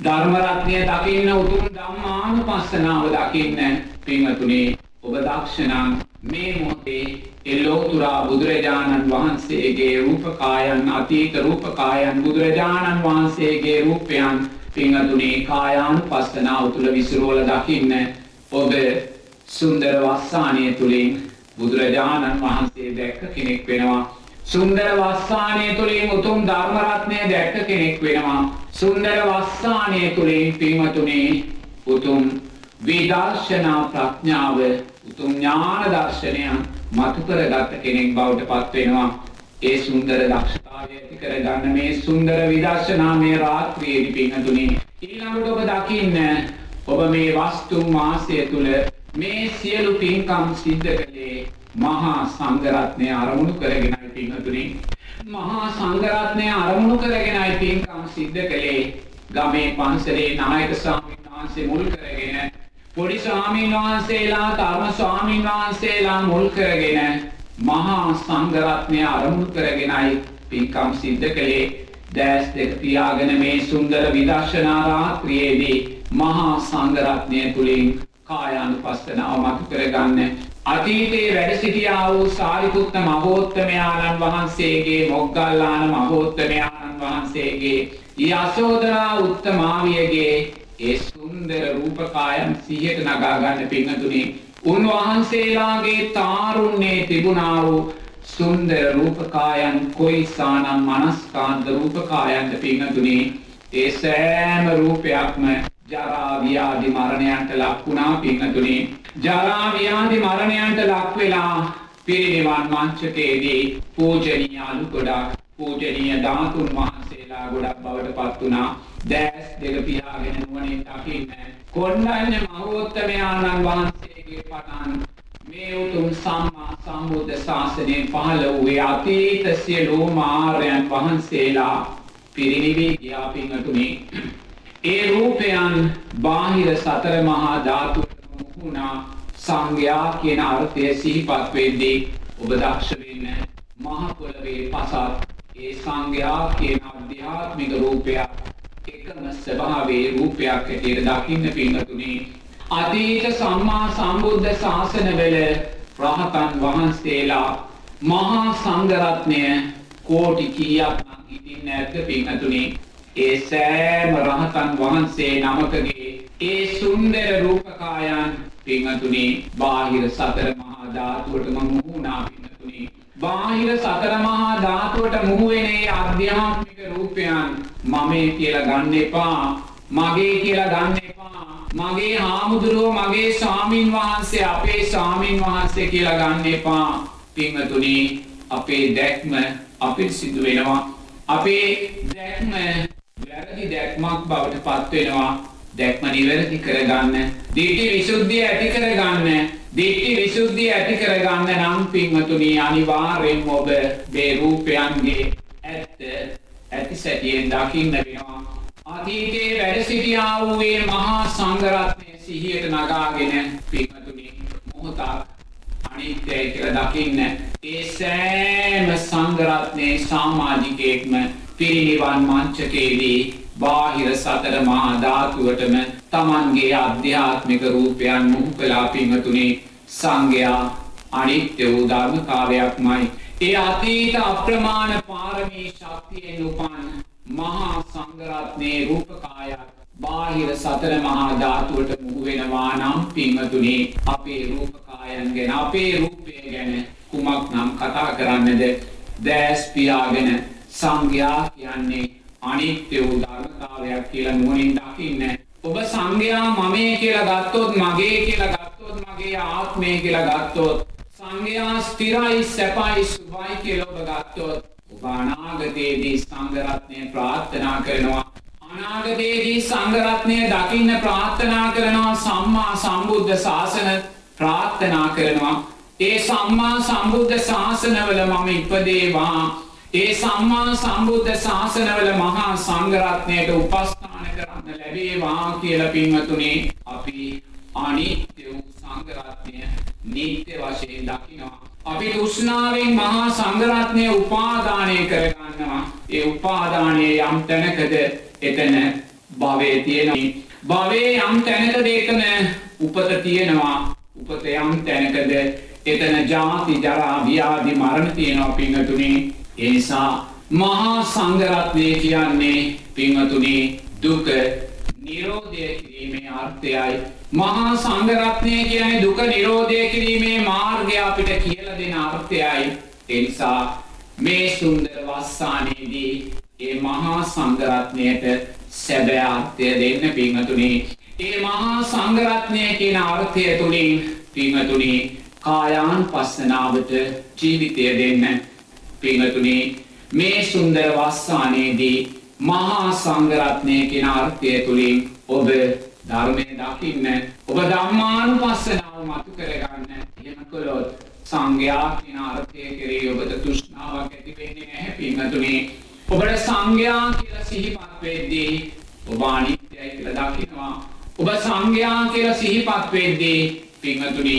ධර්මරත්නය දකින්න උතුම් ධම්මානුපස්සනාව දකින්න පින්නතුනි ඔබ දක්ෂණම් මේ මොහොතේ එල්ලෝතුරා බුදුරජාණන් වහන්සේගේ රූපකායන් අතීත රූපකායන් බුදුරජාණන් වහන්සේගේ රූපයන් පිංහතුනේ කායානුපස්සනාව තුළ විසිරුවල දකින්න ඔබ සුන්දර වස්සානය තුළින් බුදුරජාණන් වහන්සේ දැක්ක කෙනෙක් වෙනවා. සුන්දර වස්සානය තුළින් උතුම් ධර්මරත්නය දැක්ක කෙනෙක් වෙනවා. සුන්දර වස්සානය තුළින් පින්වතුනේ උතුම් විදර්ශනා ප්‍රඥාව උතුම් ඥාන දර්ශනයන් මතු කරගත් කෙනෙක් බවට පත් වෙනවා. ඒ සුන්දර දක්ෂතාවය ඇති කරගන්න මේ සුන්දර විදර්ශනාමය රාත්‍රියේදී පින්වතුනි ඊළඟට ඔබ දකින්න ඔබ මේ වස්තුන් මාසය තුල මේ සියලු පින්කම් සිද්ධ කළේ මහා සංඝරත්නය අරමුණු කරගෙනයි පින්වතුනි. මහා සංඝරත්නය අරමුණු කරගෙනයි පින්කම් සිද්ධ කළේ. ගමේ පන්සලේ නායක ස්වාමීන් වහන්සේ මුල් කරගෙන පොඩි ස්වාමීන් වහන්සේලා තරුණ ස්වාමීන් වහන්සේලා මුල් කරගෙන මහා සංඝරත්නය අරමුණු කරගෙනයි පින්කම් සිද්ධ කළේ. දැස් දෙක පියාගෙන මේ සුන්දර විදර්ශනා රාත්‍රියේදී මහා සංඝරත්නය තුලින් කායානුපස්සනාව මතු කරගන්න අතීතයේ වැඩ සිටියා වූ සාරිපුත්ත මහෝත්තමයාණන් වහන්සේගේ මොග්ගල්ලාන මහෝත්තමයාණන් වහන්සේගේ යසෝදරා උත්තමාවියගේ ඒ සුන්දර රූපකායන් සිහියට නගා ගන්න පිංහතුනි උන්වහන්සේලාගේ තාරුණ්‍යයේ තිබුණා වූ සුන්දර රූපකායන් කොයිසානම් මනස්කාන්ත රූපකායන්ද පිංහතුනි? ඒ සෑම රූපයක්ම ජරාව්‍යාධි මරණයන්ට ලක්වුණා පිංහතුනේ. ජරාව්‍යාධි මරණයන්ට ලක්වෙලා පිරිනිවන් මංචකයේදී පූජනීය අලු ගොඩක් පූජනීය ධාතුන් වහන්සේලා ගොඩක් බවට පත් වුණා. දැස් දෙක පියාගෙන නුවණින් දකින්න. කොණ්ඩඤ්ඤ මහෝත්තමයාණන් වහන්සේගේ පටන් මේ උතුම් සම්මා සම්බුද්ධ ශාසනය පහළ වූයේ අතීත සියලුම ආර්යයන් වහන්සේලා පිරිනිවී ගියා පින්තුනි ඒ රූපයන් බාහිර සතර මහා ධාතුවට මුහුණා සංඝයා කියන අර්ථය සිහිපත් වෙද්දී ඔබ දක්ෂ වෙන්න මහ පොළවේ පසත් ඒ සංඝයා කියන අධ්‍යාත්මික රූපයක් එකම ස්වභාවයේ රූපයක් හැටියට දකින්න පින්නතුනි අතීත සම්මා සම්බුද්ධ ශාසනවල රහතන් වහන්සේලා මහා සංඝරත්නය කෝටි කීයක් නම් ඉතින් නැද්ද පින්නතුනි ඒ සෑම රහතන් වහන්සේ නමකගේ ඒ සුන්දර රූපකායන් පිංහතුනි බාහිර සතර මහා ධාතුවටම මුහුණා පිංහතුනි බාහිර සතර මහා ධාතුවට මුහුවෙනේ අධ්‍යාත්මික රූපයන් මමේ කියලා ගන්න එපා මගේ කියලා ගන්න එපා. මගේ හාමුදුරුවෝ මගේ ස්වාමින් වහන්සේ අපේ ස්වාමින් වහන්සේ කියලා ගන්න එපා. පිංහතුනි අපේ දැක්ම අපිට සිදු වෙනවා. අපේ දැක්ම වැරදි දැක්මක් බවට පත්වෙනවා දැක්ම නිවැරදි කරගන්න දිට්ටි විසුද්ධිය ඇති කරගන්න දිට්ටි විසුද්ධිය ඇති කරගන්න නම් පින්වතුනි අනිවාර්යෙන් ඔබ මේ රූපයන්ගේ ඇත්ත ඇති සැටියෙන් දකින්න වෙනවා. අතීතයේ වැඩ සිටියා වූ මේ මහා සංඝරත්නය සිහියට නගාගෙන පින්වතුනි මොහොතක් අනිත්‍යයි කියලා දකින්න ඒ සෑම සංඝරත්නයේ සමාජිකයෙක්ම පිරිනිවන් මංචකයේදී බාහිර සතර මහා ධාතුවටම තමන්ගේ අධ්‍යාත්මික රූපයන් මුහු කළා පින්වතුනි. සංඝයා අනිත්‍ය වූ ධර්මතාවයක්මයි ඒ අතීත අප්‍රමාණ පාරමී ශක්තියෙන් උපන් මහා සංඝරත්නයේ රූපකායක් බාහිර සතර මහා ධාතුවට මුහු වෙනවා නම් පින්වතුනි අපේ රූපකායන් ගැන අපේ රූපය ගැන කුමක් නම් කතා කරන්නද දැස් පියාගෙන සංඝයා කියන්නේ අනිත්‍ය වූ ධර්මතාවයක් කියලා නුවණින් දකින්න. ඔබ සංඝයා මමේ කියලා ගත්තොත් මගේ කියලා ගත්තොත් මගේ ආත්මය කියලා ගත්තොත් සංඝයා ස්ථිරයි සැපයි සුභයි කියලා ඔබ ගත්තොත් ඔබ අනාගතයේදී සංඝරත්නය ප්‍රාර්ථනා කරනවා. අනාගතයේදී සංඝරත්නය දකින්න ප්‍රාර්ථනා කරනවා සම්මා සම්බුද්ධ ශාසන ප්‍රාර්ථනා කරනවා. ඒ සම්මා සම්බුද්ධ ශාසනවල මම ඉපදේවා. ඒ සම්මා සම්බුද්ධ ශාසනවල මහා සංඝරත්නයට උපස්ථාන කරන්න ලැබේවා කියලා පින්වතුනි. අපි අනිත්‍ය වූ සංඝරත්නය නිත්‍ය වශයෙන් දකිනවා. අපි තෘෂ්ණාවෙන් මහා සංඝරත්නය උපාදානය කරගන්නවා. ඒ උපාදානය යම් තැනකද එතන භවය තියෙනවා. භවයේ යම් තැනකද එතන උපත තියෙනවා. උපත යම් තැනකද එතන ජාති ජරා ව්‍යාධි මරණ තියෙනවා පින්වතුනි. ඒ නිසා මහා සංඝරත්නය කියන්නේ පින්වතුනි දුක නිරෝධය කිරීමේ අර්ථයයි. මහා සංඝරත්නය කියන්නේ දුක නිරෝධය කිරීමේ මාර්ගය අපිට කියලා දෙන අර්ථයයි. ඒ නිසා මේ සුන්දර වස්සානයේදී ඒ මහා සංඝරත්නයට සැබෑ අර්ථය දෙන්න පින්වතුනි. ඒ මහා සංඝරත්නය කියන අර්ථය තුලින් පින්වතුනි කායානුපස්සනාවට ජීවිතය දෙන්න. පින්වතුනි මේ සුන්දර වස්සානයේදී මහා සංඝරත්නය කියන අර්ථය තුලින් ඔබ ධර්මය දකින්න ඔබ ධම්මානුපස්සනාව මතු කරගන්න එහෙම කළොත් සංඝයා කියන අර්ථය කෙරෙහි ඔබට තෘෂ්ණාවක් ඇති වෙන්නේ නැහැ පින්වතුනි. ඔබට සංඝයා කියලා සිහිපත් වෙද්දී ඔබ අනිත්‍යයි කියලා දකිනවා. ඔබ සංඝයා කියලා සිහිපත් වෙද්දී පින්වතුනි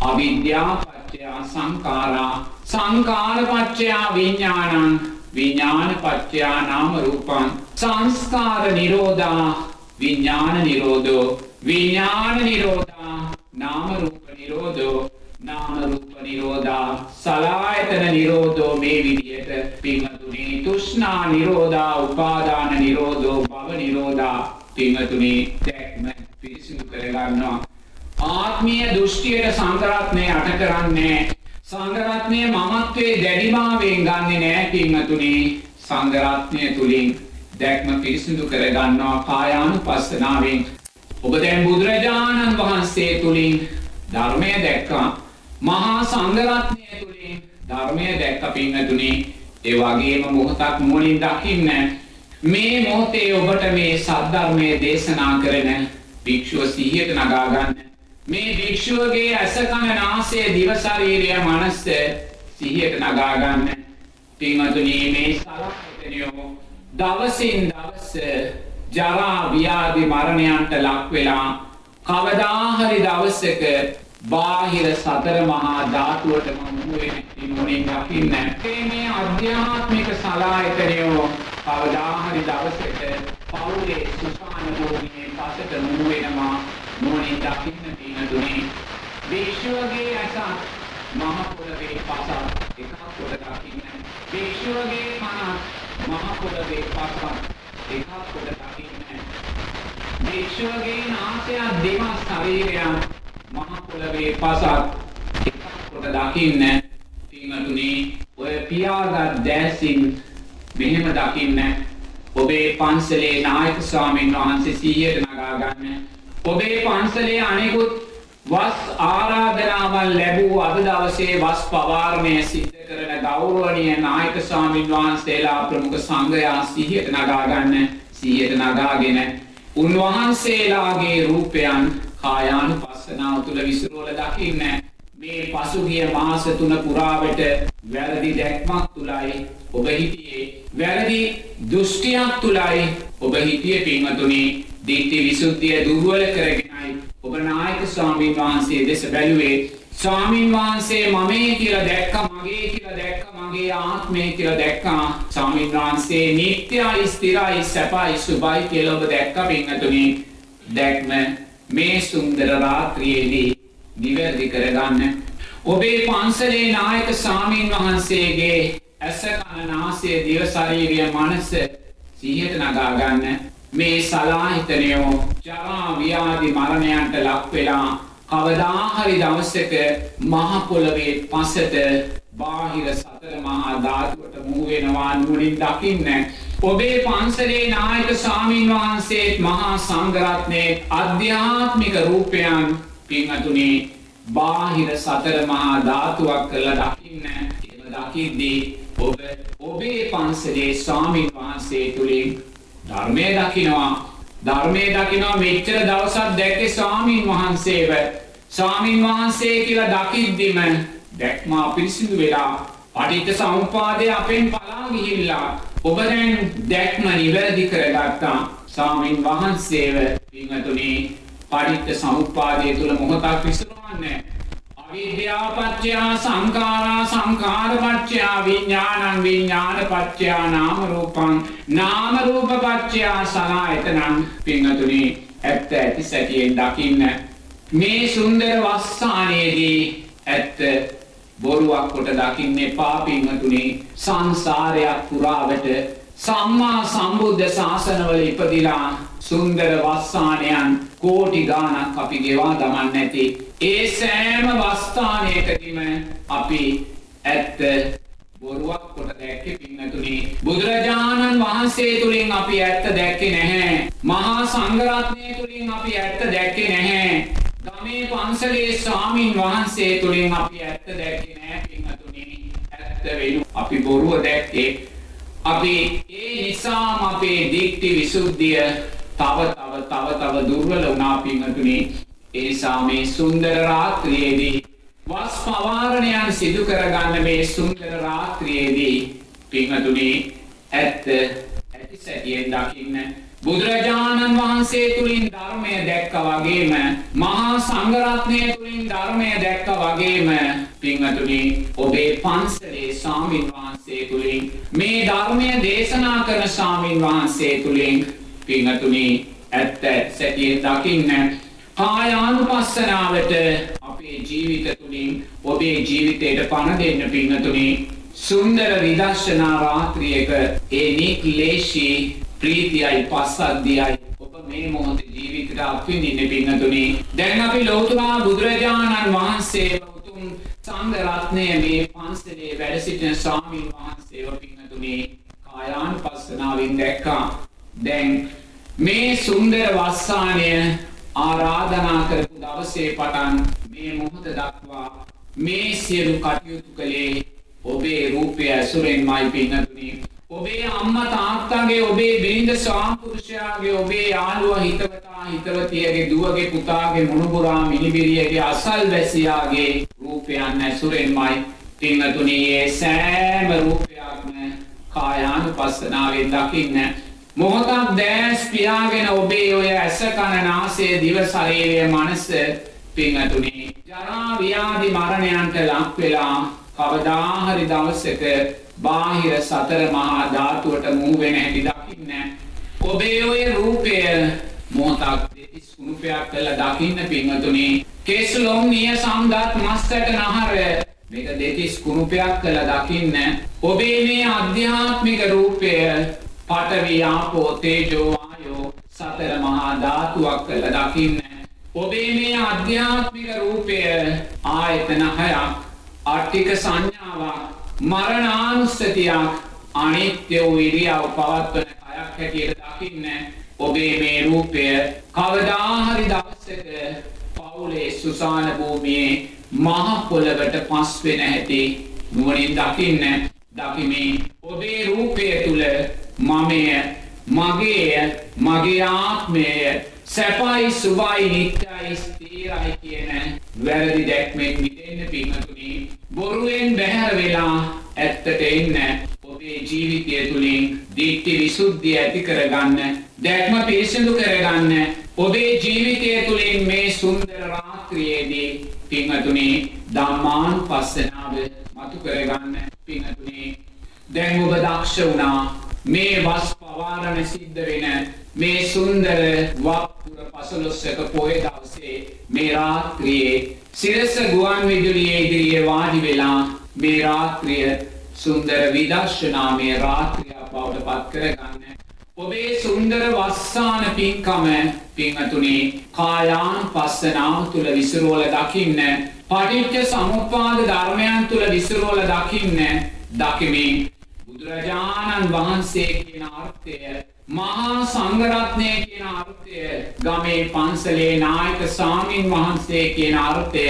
අවිද්‍යාව පත්‍ය සංඛාරා සංඛාර පත්‍ය විඥානං විඥාන පත්‍ය නාම රූපං සංස්කාර නිරෝධා විඥාන නිරෝධෝ විඥාන නිරෝධා නාම රූප නිරෝධෝ නාම රූප නිරෝධා සලායතන නිරෝධෝ මේ විදියට පින්වතුනි තෘෂ්ණා නිරෝධා උපාදාන නිරෝධෝ භව නිරෝධා පින්වතුනි දැක්ම පිරිසිදු කරගන්නවා. ආත්මීය දෘෂ්ටියට සංකරත්නය අට කරන්නේ සංඝරත්නය මමත්වයේ දැඩිභාවයෙන් ගන්නෙ නෑ පින්වතුනි. සංඝරත්නය තුලින් දැක්ම පිරිසිදු කරගන්නවා කායානුපස්සනාවෙන් ඔබ දැන් බුදුරජාණන් වහන්සේ තුලින් ධර්මය දැක්කා. මහා සංඝරත්නය තුලින් ධර්මය දැක්ක පින්වතුනි ඒ වගේම මොහොතක් මුලින් දකින්න මේ මොහොතේ ඔබට මේ සද්ධර්මය දේශනා කරන භික්ෂුව සිහියට නගා ගන්න මේ භික්ෂුවගේ ඇස කන නාසය දිව ශරීරය මනස සිහියට නගා ගන්න. පින්වතුනි මේ සලකටනියෝ දවසින් දවස ජරා ව්‍යාධි මරණයන්ට ලක් වෙලා කවදා හරි දවසක බාහිර සතර මහා ධාතුවටම මුහු වෙන ඉන්නුනේ දකින්න. මේ අධ්‍යාත්මික සලායතනයෝ කවදා හරි දවසක පවුලේ සුසාන භූමියේ පසට මුහු වෙනවා. නුවණින් දකින්න තියෙන දුනේ භික්ෂුවගේ ඇස. මහ පොළවේ පස එකක් කොට දකින්න. භික්ෂුවගේ කන මහ පොළවේ පස එකක් කොට දකින්න. භික්ෂුවගේ නාසය දෙම ශරීරය මහ පොළවේ පස එකක් කොට දකින්න. පින්වතුනි ඔය පියාගත් දැසින් මෙහෙම දකින්න. ඔබේ පන්සලේ නායක ස්වාමීන් වහන්සේ සීයට නගා ගන්න. ඔබේ පන්සලේ අනෙකුත් වස් ආරාධනාවන් ලැබූ අද දවසේ වස් පවාරණය සිද්ධ කරන ගෞරවනීය නායක ස්වාමින් වහන්සේලා ප්‍රමුඛ සංඝයා සිහියට නගා ගන්න සිහියට නගාගෙන උන්වහන්සේලාගේ රූපයන් කායානුපස්සනාව තුළ විසිරවල දකින්න මේ පසුගිය මාස තුන පුරාවට වැරදි දැක්මක් තුලයි ඔබ හිටියේ. වැරදි දෘෂ්ටියක් තුලයි ඔබ හිටියේ පින්වතුනි. දිට්ඨි විසුද්ධිය දුර්වල කරගෙනයි ඔබ නායක ස්වාමීන් වහන්සේ දෙස බැලුවේ ස්වාමීන් වහන්සේ මමේ කියලා දැක්කා මගේ කියලා දැක්කා මගේ ආත්මය කියලා දැක්කා. ස්වාමීන් වහන්සේ නිට්ටයයි ස්ථිරයි සැපයි සුභයි කියලා ඔබ දැක්කා පින්වතුනි දැක්ම මේ සුන්දර රාත්‍රියේදී නිවැරදි කරගන්න. ඔබේ පන්සලේ නායක ස්වාමීන් වහන්සේගේ ඇස කන නාසය දිව ශරීරය මනස සිහියට නගා ගන්න. මේ සලාහිතනයෝ ජරා ව්‍යාධි මරණයන්ට ලක් වෙලා කවදා හරි දවසක මහ පොළවේ පසට බාහිර සතර මහා ධාතුවට මුහු වෙනවා නුවණින් දකින්න. ඔබේ පන්සලේ නායක ස්වාමීන් වහන්සේත් මහා සංඝරත්නයේ අධ්‍යාත්මික රූපයන් පින්වතුනි බාහිර සතර මහා ධාතුවක් කරලා දකින්න. එහෙම දකිද්දී ඔබ ඔබේ පන්සලේ ස්වාමීන් වහන්සේ තුලින් ධර්මය දකිනවා. ධර්මය දකිනවා මෙච්චර දවසක් දැක්කේ ස්වාමීන් වහන්සේව. ස්වාමීන් වහන්සේ කියලා දකිද්දිම දැක්ම අපිරිසිදු වෙලා පටිච්ච සමුප්පාදය අපෙන් පලා ගිහිල්ලා ඔබ දැන් දැක්ම නිවැරදි කරගත්තා. ස්වාමීන් වහන්සේව පින්වතුනි පටිච්ච සමුප්පාදය තුල මොහොතක් විසිරවන්නේ අවිද්‍යාපච්චයා සංකාරා සංකාරපච්චයා විඥානං විඥානපච්චයා නාම රූපං නාම රූපපච්චයා සලආයතනං පින්වතුනි ඇත්ත ඇති සැටියෙන් දකින්න මේ සුන්දර වස්සානයේදී ඇත්ත බොරුවක් කොට දකින්න එපා පින්වතුනි සංසාරයක් පුරාවට සම්මා සම්බුද්ධ ශාසනවල ඉපදිලා සුන්දර වස්සානයන් කෝටි ගානක් අපි ගෙවා දමන්න ඇති. ඒ සෑම වස්ථානයකදීම අපි ඇත්ත බොරුවක් කොට දැක්කේ පින්නතුනි. බුදුරජාණන් වහන්සේ තුලින් අපි ඇත්ත දැක්කේ නැහැ. මහා සංඝරත්නය තුලින් අපි ඇත්ත දැක්කේ නැහැ. ගමේ පන්සලේ ස්වාමින් වහන්සේ තුලින් අපි ඇත්ත දැක්කේ නැහැ පින්නතුනි. ඇත්ත වෙනු අපි බොරුව දැක්කේ. අපි ඒ නිසාම අපේ දික්ටි විසුද්ධිය තව තව තව තව දුර්වල වුණා පින්වතුනි. ඒ නිසා මේ සුන්දර රාත්‍රියේදී වස් පවාරණයන් සිදු කරගන්න මේ සුන්දර රාත්‍රියේදී පින්වතුනි ඇත්ත ඇති සැටියෙන් දකින්න බුදුරජාණන් වහන්සේ තුලින් ධර්මය දැක්ක වගේම මහා සංඝරත්නය තුලින් ධර්මය දැක්ක වගේම පින්වතුනි ඔබේ පන්සලේ ස්වාමින් වහන්සේ තුලින් මේ ධර්මය දේශනා කරන ස්වාමින් වහන්සේ තුලින් පිංහතුනි ඇත්ත සැටියෙන් දකින්න කායානුපස්සනාවට අපේ ජීවිත තුළින් ඔබේ ජීවිතයට පණ දෙන්න පිංහතුනි සුන්දර විදර්ශනා රාත්‍රියක ඒ නික්ලේශී ප්‍රීතියයි පස්සද්ධියයි ඔබ මේ මොහොත ජීවිතට අත්විඳින්න පිංහතුනි දැන් අපි ලෝතුරා බුදුරජාණන් වහන්සේ උතුම් සංඝරත්නය මේ පන්සලේ වැඩ සිටින ස්වාමීන් වහන්සේව පිංහතුනි කායානුපස්සනාවෙන් දැක්කා. දැන් මේ සුන්දර වස්සානය ආරාධනා කරපු දවසේ පටන් මේ මොහොත දක්වා මේ සියලු කටයුතු කළේ ඔබේ රූපය ඇසුරෙන්මයි පින්නතුනි. ඔබේ අම්මා තාත්තාගේ ඔබේ බිරිඳ ස්වාම්පුරුෂයාගේ ඔබේ යාළුවා හිතවතා හිතවතියගේ දුවගේ පුතාගේ මුණුබුරා මිනිබිරියගේ අසල්වැසියාගේ රූපයන් ඇසුරෙන්මයි පින්නතුනි. ඒ සෑම රූපයක්ම කායානුපස්සනාවෙන් දකින්න මොහොතක් දෑස් පියාගෙන ඔබේ ඔය ඇස කන නාසය දිව ශරීරය මනස පිංහතුනි ජරා ව්‍යාධි මරණයන්ට ලක් වෙලා කවදා හරි දවසක බාහිර සතර මහා ධාතුවට මූ වෙන හැටි දකින්න. ඔබේ ඔය රූපය මොහොතක් දෙතිස් කුණුපයක් කළා දකින්න පිංහතුනි කෙස්ලොම් නිය සම්දත් මස්සට නහර මේක දෙතිස් කුණුපයක් කළා දකින්න. ඔබේ මේ අධ්‍යාත්මික රූපය පඨවි ආපෝ තේජෝ වායෝ සතර මහා ධාතුවක් කළ දකින්න. ඔබේ මේ අධ්‍යාත්මික රූපය ආයතන හයක් අට්ටික සංඥාවක් මරණානුස්සතියක් අනිත්‍ය වූ ඉරියව් පවත්වන කයක් හැටියට දකින්න. ඔබේ මේ රූපය කවදා හරි දවසක පවුලේ සුසාන භූමියේ මහ පොළවට පස් වෙන හැටි නුවණින් දකින්න. දකිමින් ඔබේ රූපය තුල මමය මගේය මගේ ආත්මය සැපයි සුබයි නිත්‍යයි ස්ථීරයි කියන වැරදි දැක්මෙන් මිදෙන්න පින්වතුනි බොරුවෙන් බැහැර වෙලා ඇත්තට එන්න ඔබේ ජීවිතය තුළින් දිට්ඨි විසුද්ධිය ඇති කරගන්න දැක්ම පිරිසිදු කරගන්න ඔබේ ජීවිතය තුළින් මේ සුන්දර රාත්‍රියේදී පින්වතුනි ධම්මානුපස්සනාව මතු කරගන්න පින්වතුනි. දැන් ඔබ දක්ෂ වුණා මේ වස් පවාරණ සිද්ධ වෙන මේ සුන්දර වක්පුර පසළොස්වක පොය දවසේ මේ රාත්‍රියේ සිරස ගුවන් විදුලියේ ඉදිරියේ වාඩි වෙලා මේ රාත්‍රිය සුන්දර විදර්ශනාමය රාත්‍රිය බවට පත් කරගන්න. ඔබේ සුන්දර වස්සාන පින්කම පින්වතුනි කායාන් පස්සනාව තුල විසිරෝල දකින්න පටිච්ච සමුප්පාද ධර්මයන් තුල විසිරෝල දකින්න දකිමින් බුදුරජාණන් වහන්සේ කියන අර්ථය මහා සංඝරත්නය කියන අර්ථය ගමේ පන්සලේ නායක සාමීන් වහන්සේ කියන අර්ථය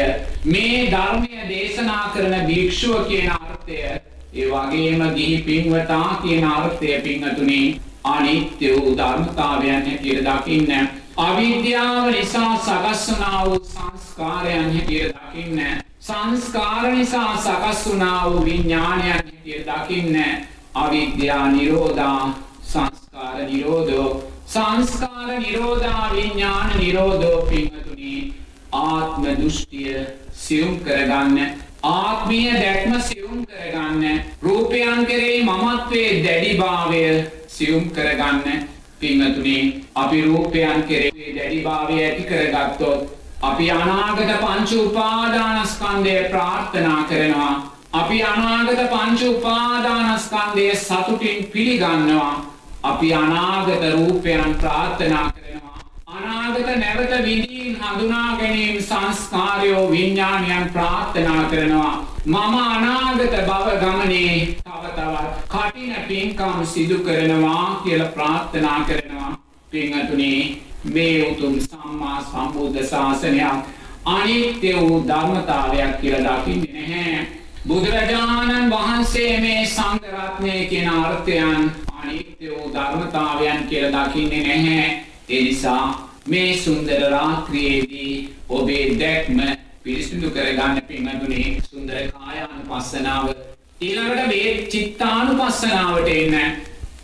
මේ ධර්මය දේශනා කරන භික්ෂුව කියන අර්ථය ඒ වගේම ගිහි පින්වතා කියන අර්ථය පින්වතුනි අනිත්‍ය වූ ධර්මතාවයන් හැටියට දකින්න අවිද්‍යාව නිසා සකස් වුණා වූ සංස්කාරයන් හැටියට දකින්න සංස්කාර නිසා සකස් වුණා වූ විඥානයන් හැටියට දකින්න අවිද්‍යා නිරෝධා සංස්කාර නිරෝධෝ. සංස්කාර නිරෝධා විඥාන නිරෝධෝ පින්වතුනි ආත්ම දෘෂ්ටිය සියුම් කරගන්න ආත්මීය දැක්ම සියුම් කරගන්න රූපයන් කෙරෙහි මමත්වයේ දැඩිභාවය සියුම් කරගන්න පිංහතුනේ අපි රූපයන් කෙරේ දැඩිභාවය ඇති කරගත්තොත් අපි අනාගත පංච උපාදානස්කන්දය ප්‍රාර්ථනා කරනවා. අපි අනාගත පංච උපාදානස්කන්දය සතුටින් පිළිගන්නවා. අපි අනාගත රූපයන් ප්‍රාර්ථනා කරනවා. අනාගත නැවත විඳීන් හඳුනා ගැනීම සංස්කාරයෝ විඤ්ඥානයන් ප්‍රාර්ථනා කරනවා. මම අනාගත බව ගමනේ තව තවත් කටින පින්කම් සිදු කරනවා කියල ප්‍රාර්ථනා කරනවා. පිංහතුනේ මේ උතුම් සම්මා සම්බුද්ධ ශාසනයක් අනිත්‍ය වූ ධර්මතාවයක් කියල දකින්නේ නැහැ. බුදුරජාණන් වහන්සේ මේ සංගරත්නය කියෙන අර්ථයන් අනිත්‍ය වූ ධර්මතාවයන් කියල දකින්නේ නැහැ. එනිසා මේ සුන්දර රාත්‍රියේදී ඔබේ දැක්ම පිරිසිදු කරගන්න පින්වතුනි සුන්දර කායාන පස්සනාව ඊළඟට මේ චිත්තානු පස්සනාවට එන්න.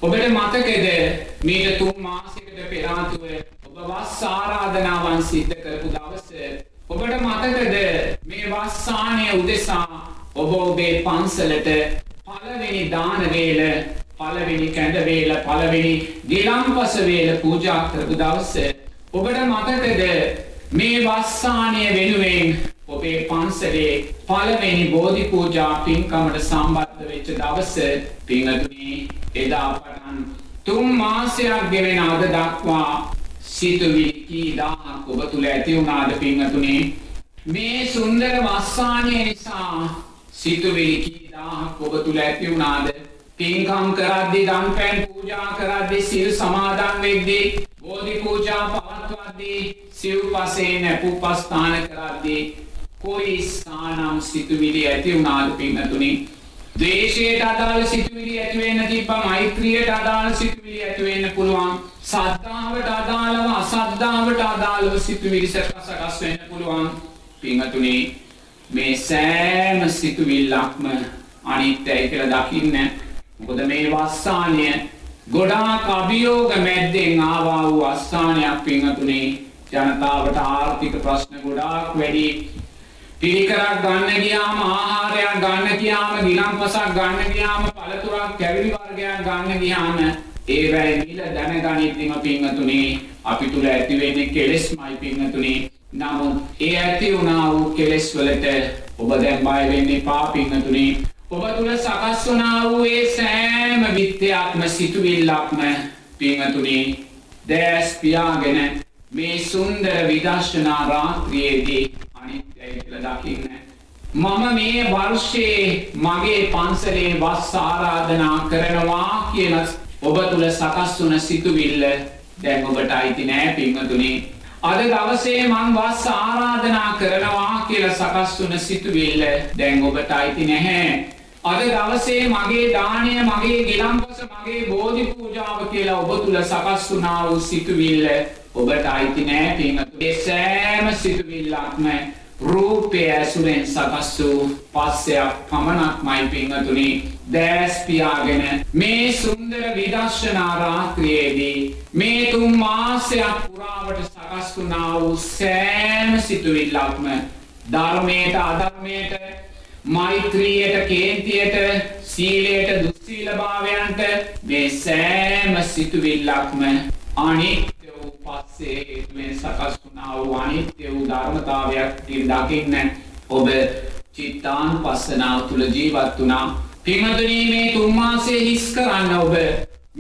ඔබට මතකද මීට තුන් මාසකට පෙරාතුව ඔබ වස් ආරාධනාවන් සිද්ධ කරපු දවස? ඔබට මතකද මේ වස්සානය උදෙසා ඔබ ඔබේ පන්සලට පළවෙනි දානවේල පළවෙනි කැඳවේල පළවෙනි ගිලම්පස වේල පූජා කරපු දවස ඔබට මතකද මේ වස්සානය වෙනුවෙන් ඔබේ පන්සලේ පළවෙනි බෝධි පූජා පින්කමට සම්බන්ධ වෙච්ච දවස පිංහතුනි එදා පටන් තුන් මාසයක් ගෙවෙන අද දක්වා සිතුවිලි කී දාහක් ඔබ තුළ ඇති වුණාද පිංහතුනේ මේ සුන්දර වස්සානය නිසා සිතුවිලි කී දාහක් ඔබ තුළ ඇති වුණාද? පින්කම් කරද්දි දන් පැන් පූජා කරද්දි සිල් සමාදන් වෙද්දී බෝධි පූජා පවත්වද්දී සිව්පසේ නැපුපස්ථාන කරද්දී කොයි ස්ථානම් සිතුවිලි ඇති වුණාද පින්නතුනි දේශයට අදාළ සිතුවිලි ඇතිවෙන්න තිබ්බ මෛත්‍රියට අදාළ සිතුවිලි ඇතිවෙන්න පුළුවන් සද්ධාවට අදාළව අසද්ධාවට අදාළව සිතුවිලි සකස් වෙන්න පුළුවන්. පින්නතුනි මේ සෑම සිතුවිල්ලක්ම අනිත්‍යයි කියලා දකින්න. මොකද මේ වස්සානය ගොඩාක් අභියෝග මැද්දෙන් ආවා වූ අස්ථානයක් පින්හතුනේ ජනතාවට ආර්ථික ප්‍රශ්න ගොඩාක් වැඩි. පිරිකරක් ගන්න ගියාම ආහාරයක් ගන්න ගියාම ගිලම්පසක් ගන්න ගියාම පළතුරක් කැවිලි වර්ගයක් ගන්න ගියාම ඒවැයි මිල දැනගනිද්දිම පින්හතුනේ අපි තුළ ඇතිවෙන්නේ කෙලෙස්මයි පින්හතුනේ නමුත් ඒ ඇති වුණා වූ කෙලෙස් වලට ඔබ දැන් බය වෙන්න එපා පින්හතුනේ ඔබ තුළ සකස් වනා වූ ඒ සෑම විත්‍යයක්ම සිතුවිල්ලක්ම පිංහතුනේ. දෑස් පියාගෙන මේ සුන්දර විදර්ශනා රාත්‍රියේදී අනිත්‍යයි කියල දකින්න. මම මේ වර්ෂයේ මගේ පන්සලේ වස් ආරාධනා කරනවා කියන ඔබ තුළ සකස් වන සිතුවිල්ල දැන් ඔබට අයිති නෑ පිංහතුනේ. අද දවසේ මං වස් ආරාධනා කරනවා කියල සකස් වන සිතුවිල්ල දැන් ඔබට අයිති නැහැ. අද දවසේ මගේ දානය මගේ ගිලම්පස මගේ බෝධි පූජාව කියලා ඔබ තුළ සකස් වුණා වූ සිතුවිල්ල ඔබට අයිති නෑ පින්තුගේ සෑම සිතුවිල්ලක්ම රූපය ඇසුරෙන් සකස් වූ පස්සයක් පමණක් මයි පිංහතුනි දෑස්පියාගෙන මේ සුන්දර විදර්ශනා රාත්‍රියේදී මේ තුන් මාසයක් පුරාවට සකස් වුණා වූ සෑම සිතුවිල්ලක්ම ධර්මයට අධර්මයට මෛත්‍රියයට කේන්තියට සීලයට දුස්සීලභාවයන්ට මේ සෑම සිතුවිල්ලක්ම අනිත්‍ය වූ පස්සේ හේතුවෙන් සකස් වුණා වූ අනිත්‍ය වූ ධර්මතාවයක් දකින්න ඔබ චිත්තාන් පස්සනාව තුළ ජීවත් වුණා. පිංහතුනී මේ තුන්මාසේ හිස් කරන්න ඔබ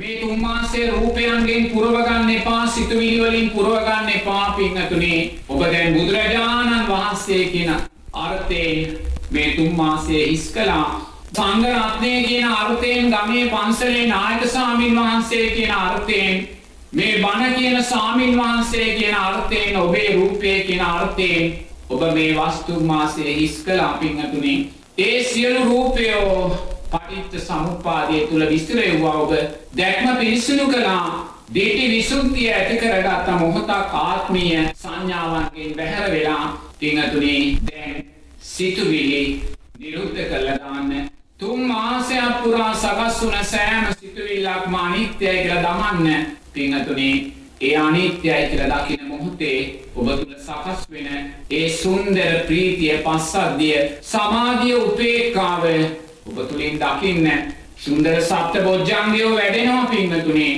මේ තුන්මාසේ රූපයන්ගෙන් පුරවගන්න එපා සිතුවිලිවලින් පුරවගන්න එපා පිංහතුනේ ඔබ දැන් බුදුරජාණන් වහන්සේ කියන අර්ථයෙන් මේ තුන් මාසයේ හිස් කළා සංඝරත්නය කියන අර්ථයෙන් ගමේ පන්සලේ නායක ස්වාමින් වහන්සේ කියන අර්ථයෙන් මේ බණ කියන ස්වාමින් වහන්සේ කියන අර්ථයෙන් ඔබේ රූපය කියන අර්ථයෙන් ඔබ මේ වස්තු මාසයේ හිස් කළා පින්වතුනි ඒ සියලු රූපයෝ පටිච්ච සමුප්පාදය තුල විස්තර වුණා ඔබ දැක්ම පිරිසුදු කළා. දිටි විසුද්ධිය ඇති කරගත්ත මොහොතක් ආත්මීය සංඥාවන්ගෙන් බැහැර වෙලා පින්වතුනි දැන් සිතුවිලි නිරුද්ධ කළා දාන්න තුන් මාසයක් පුරා සකස් වුණ සෑම සිතුවිල්ලක්ම අනිත්‍යයි කියලා දමන්න පින්වතුනි ඒ අනිත්‍යයි කියලා දකින මොහොතේ ඔබ තුළ සකස් වෙන ඒ සුන්දර ප්‍රීතිය පස්සද්ධිය සමාධිය උපේක්ඛාව ඔබ තුළින් දකින්න සුන්දර සප්ත බොජ්ජංගයෝ වැඩෙනවා පින්වතුනි.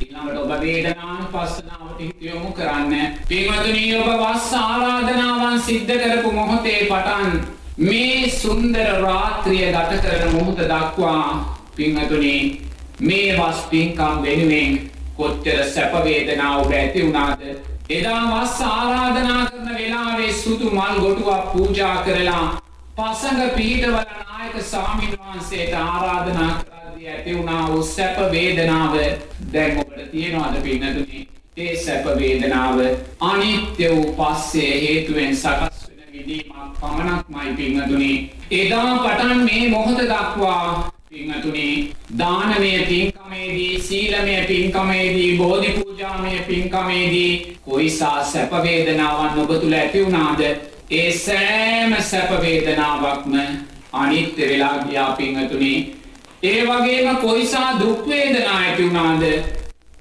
ඊළඟට ඔබ වේදනානුපස්සනාවට හිත යොමු කරන්න. පින්වතුනි ඔබ වස් ආරාධනාවන් සිද්ධ කරපු මොහොතේ පටන් මේ සුන්දර රාත්‍රිය ගත කරන මොහොත දක්වා පින්වතුනි මේ වස් පින්කම් වෙනුවෙන් කොච්චර සැප වේදනා ඔබ ඇති වුණාද? එදා වස් ආරාධනා කරන වෙලාවේ සුදු මල් ගොටුවක් පූජා කරලා පසඟ පීඨවල නායක ස්වාමීන් වහන්සේට ආරාධනා කරද්දී ඇති වුණා වූ සැප වේදනාව. දැන් ඔබට තියෙනවද පින්නතුනි? ඒ සැප වේදනාව අනිත්‍ය වූ පස්සේ හේතුවෙන් සකස් වෙන විදීමක් පමණක්මයි පින්නතුනි. එදා පටන් මේ මොහොත දක්වා පිංහතුනේ දානමය පින්කමේදී සීලමය පින්කමේදී බෝධි පූජාමය පින්කමේදී කොයිසා සැපවේදනාවන් ඔබ තුළ ඇතිවුණාද ඒ සෑම සැපවේදනාවක්ම අනිත්‍ය වෙලා ගියා පිංහතුනේ ඒ වගේම කොයිසා දුක්වේදනා ඇතිවුණාද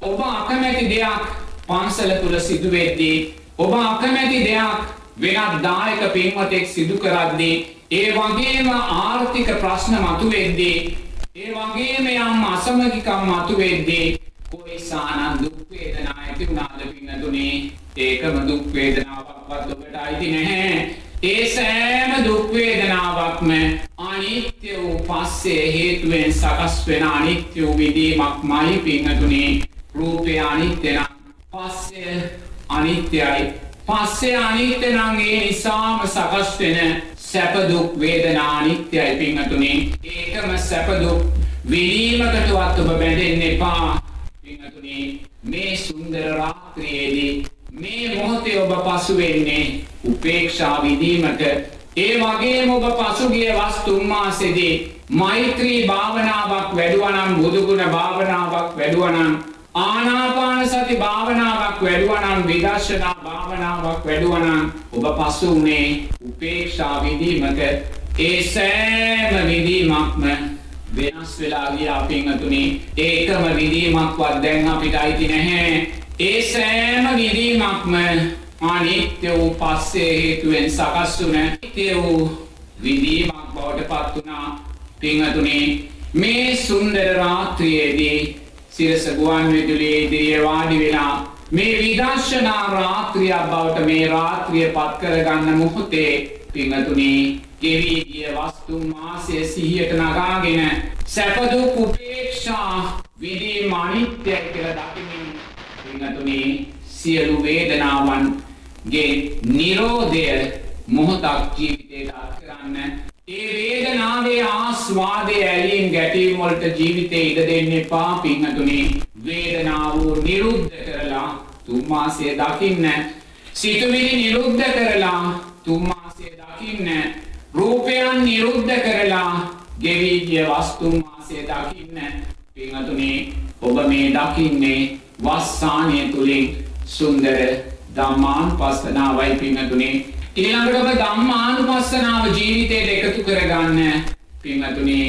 ඔබ අකමැති දෙයක් පන්සල තුළ සිදුවෙද්දී ඔබ අකමැති දෙයක් වෙනත් දායක පින්වතෙක් සිදු කරද්දී ඒ වගේම ආර්ථික ප්‍රශ්න මතුවෙද්දී ඒ වගේම යම් අසමගිකම් මතුවෙද්දී කොයිසානම් දුක් වේදනා ඇති වුණාද? පින්නතුනේ ඒකම දුක් වේදනාවක්වත් ඔබට අයිති නැහැ. ඒ සෑම දුක් වේදනාවක්ම අනිත්‍ය වූ පස්සේ හේතුවෙන් සකස් වෙන අනිත්‍ය වූ විදීමක්මයි පින්නතුනේ රූපය අනිත්‍ය නම් පස්සේ අනිත්‍යයි. පස්සේ අනිත්‍ය නම් ඒ නිසාම සකස් වෙන සැපදුක් වේදනා අනිත්‍යයි පිංහතුනේ ඒකම සැපදුක් විලීමකටවත් ඔබ බැඳෙන්න එපා. පිංහතුනේ මේ සුන්දර රාත්‍රියේදී මේ මොහොතේ ඔබ පසු වෙන්නේ උපේක්ෂා විදීමට ඒ වගේම ඔබ පසුගිය වස්තුන් මාසෙදී මෛත්‍රී භාවනාවක් වැඩුවනම් බුදුගුණ භාවනාවක් වැඩුවනම් ආනාපාන සති භාවනාවක් වැඩුවනම් විදර්ශනා භාවනාවක් වැඩුවනම් ඔබ පසු වුණේ උපේක්ෂා විදීමක ඒ සෑම විදීමක්ම වෙනස් වෙලා ගියා පින්වතුනි. ඒකම විදීමක්වත් දැන් අපිට අයිති නැහැ. ඒ සෑම විදීමක්ම අනිත්‍ය වූ පස්සේ හේතුවෙන් සකස් වුණ නිත්‍ය වූ විදීමක් බවට පත් වුණා. පින්වතුනි මේ සුන්දර රාත්‍රියේදී සිරස ගුවන් විදුලියේ ඉදිරියේ වාඩි වෙලා මේ විදර්ශනා රාත්‍රියක් බවට මේ රාත්‍රිය පත් කරගන්න මොහොතේ පිංගතුනි ගෙවී ගිය වස්තුන් මාසය සිහියට නගාගෙන සැප දුක් උපේක්ෂා විදීම අනිත්‍යයි කියලා දකිමින් පිංගතුනි සියලු වේදනාවන්ගේ නිරෝධය මොහොතක් ජීවිතයට අත් කරන්න ඒ වේදනාවේ ආස්වාදය ඇලීම් ගැටීම් වලට ජීවිතේ ඉඩ දෙන්න එපා පින්වතුනි. වේදනාව නිරුද්ධ කරලා තුන් මාසය දකින්න. සිතුවිලි නිරුද්ධ කරලා තුන් මාසය දකින්න. රූපයන් නිරුද්ධ කරලා ගෙවි ගිය වස්තුන් මාසය දකින්න. පින්වතුනි ඔබ මේ දකින්නේ වස්සානය තුලින් සුන්දර ධම්මානුපස්සනාවයි පින්වතුනි. ඊළඟට ඔබ ධම්මානුපස්සනාව ජීවිතයට එකතු කරගන්න. පින්වතුනි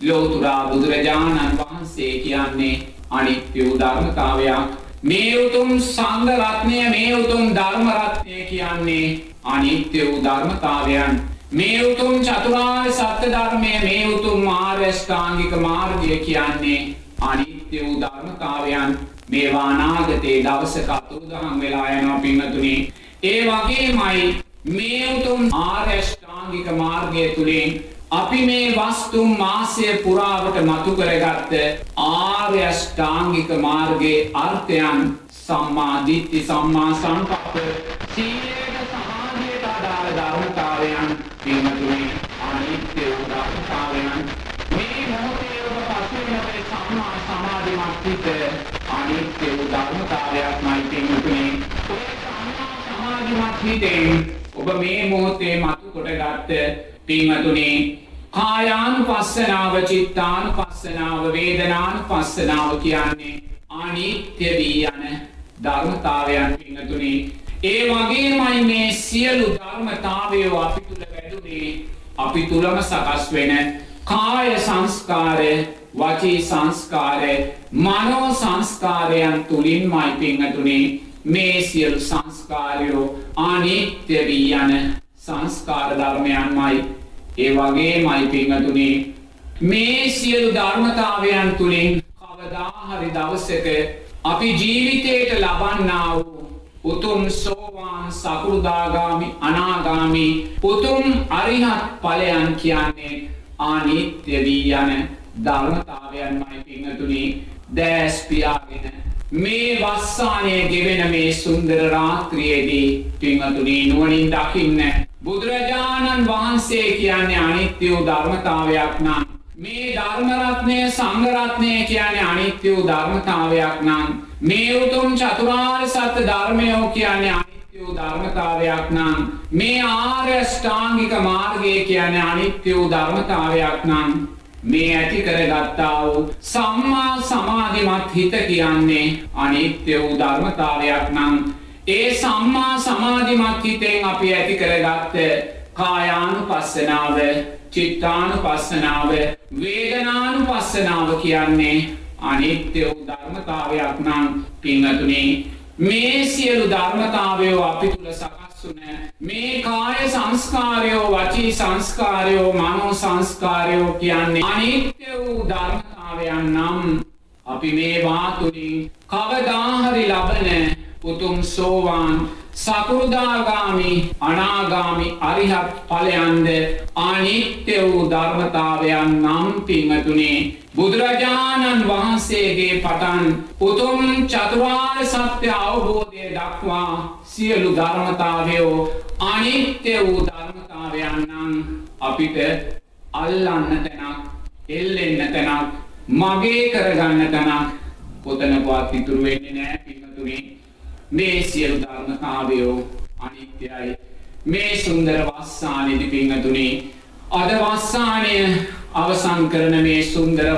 ලෝතුරා බුදුරජාණන් වහන්සේ කියන්නේ අනිත්‍ය වූ ධර්මතාවයක් මේ උතුම් සංඝ රත්නය මේ උතුම් ධර්ම රත්නය කියන්නේ අනිත්‍ය වූ ධර්මතාවයන් මේ උතුම් චතුරාර්ය සත්‍ය ධර්මය මේ උතුම් ආර්ය ශ්‍රාංගික මාර්ගය කියන්නේ අනිත්‍ය වූ ධර්මතාවයන් මේවා අනාගතයේ දවසක අතුරුදහන් වෙලා යනවා පින්වතුනි ඒ වගේමයි මේ උතුම් ආර්යෂ්ඨාංගික මාර්ගය තුළින් අපි මේ වස්තුම් මාසය පුරාවට මතු කරගත්ත ආර්යෂ්ඨාංගික මාර්ගයේ අර්ථයන් සම්මා දිට්ඨි සම්මා සංකප්ප සීලයට සමාධියට අදාළ ධර්මතාවයන් පින්තුනි අනිත්‍ය වූ ධර්මතාවයන් මේ මොහොතේ ඔබ පසුවෙන මේ සම්මා සමාධිමත් සිත අනිත්‍ය වූ ධර්මතාවයක්මයි පින්තුනි ඔය සම්මා සමාධිමත් හිතෙන් ඔබ මේ මොහොතේ මතු කොටගත් පින්තුනි කායානුපස්සනාව චිත්තානුපස්සනාව වේදනානුපස්සනාව කියන්නේ අනිත්‍ය වී යන ධර්මතාවයන් පින්තුනි ඒ වගේමයි මේ සියලු ධර්මතාවය අපි තුල වැඩුනේ අපි තුලම සකස් වෙන කාය සංස්කාරය වචී සංස්කාරය මනෝ සංස්කාරයන් තුලින්මයි පින්වතුනි මේ සියලු සංස්කාරයෝ අනිත්‍ය වී යන සංස්කාර ධර්මයන්මයි. ඒ වගේමයි පින්වතුනි මේ සියලු ධර්මතාවයන් තුලින් කවදාහරි දවසක අපි ජීවිතයට ලබන්නා වූ උතුම් සෝවාන් සකෘදාගාමි අනාගාමි උතුම් අරිහත් ඵලයන් කියන්නේ අනිත්‍ය වී යන ධර්මතාවයන්මයි පින්වතුනි දැස් පියාගෙන මේ වස්සානය ගෙවෙන මේ සුන්දර රාත්‍රියේදී පින්වතුනි නුවණින් දකින්න බුදුරජාණන් වහන්සේ කියන්නේ අනිත්‍ය වූ ධර්මතාවයක් නම් මේ ධර්මරත්නය සංගරත්නය කියන අනිත්‍ය වූ ධර්මතාවයක් නම් මේ උතුම් චතුරාර් සත්‍ය ධර්මයෝ කියන්නේ අනිත්‍ය වූ ධර්මතාවයක් නම් මේ ආර්ය ෂ්ටාංගික මාර්ගය කියන්නේ අනිත්‍ය වූ ධර්මතාවයක් නම් මේ ඇති කරගත්තා වූ සම්මා සමාධිමත් හිත කියන්නේ අනිත්‍ය වූ ධර්මතාවයක් නම්. ඒ සම්මා සමාධිමත් හිතෙන් අපි ඇති කරගත්ත කායානුපස්සනාව චිත්තානු පස්සනාව වේදනානු පස්සනාව කියන්නේ අනිත්‍ය වූ ධර්මතාවයක් නම් පිංහතුනේ මේ සියලු ධර්මතාවයෝ අපි තුළ සකස්වන මේ කාය සංස්කාරයෝ වචී සංස්කාරයෝ මනෝ සංස්කාරයෝ කියන්නේ අනිත්‍ය වූ ධර්මතාවයන් නම් අපි මේ වාතුරින් කවදාහරි ලබන උතුම් සෝවාන් සකෘදාගාමි අනාගාමි අරිහත් ඵලයන්ද අනිත්‍ය වූ ධර්මතාවයන් නම් පින්වතුනි බුදුරජාණන් වහන්සේගේ පටන් උතුම් චතුරාර්ය සත්‍ය අවබෝධය දක්වා සියලු ධර්මතාවයෝ අනිත්‍ය වූ ධර්මතාවයන් නම් අපිට අල්ලන්න තැනක් එල්ලෙන්න තැනක් මගේ කරගන්න තැනක් කොතනකවත් ඉතුරු වෙන්නේ නැහැ පින්වතුනි. මේ සියලු ධර්මතාවයෝ අනිත්‍යයි. මේ සුන්දර වස්සානයේදී පිංහතුනි අද වස්සානය අවසන් කරන මේ සුන්දර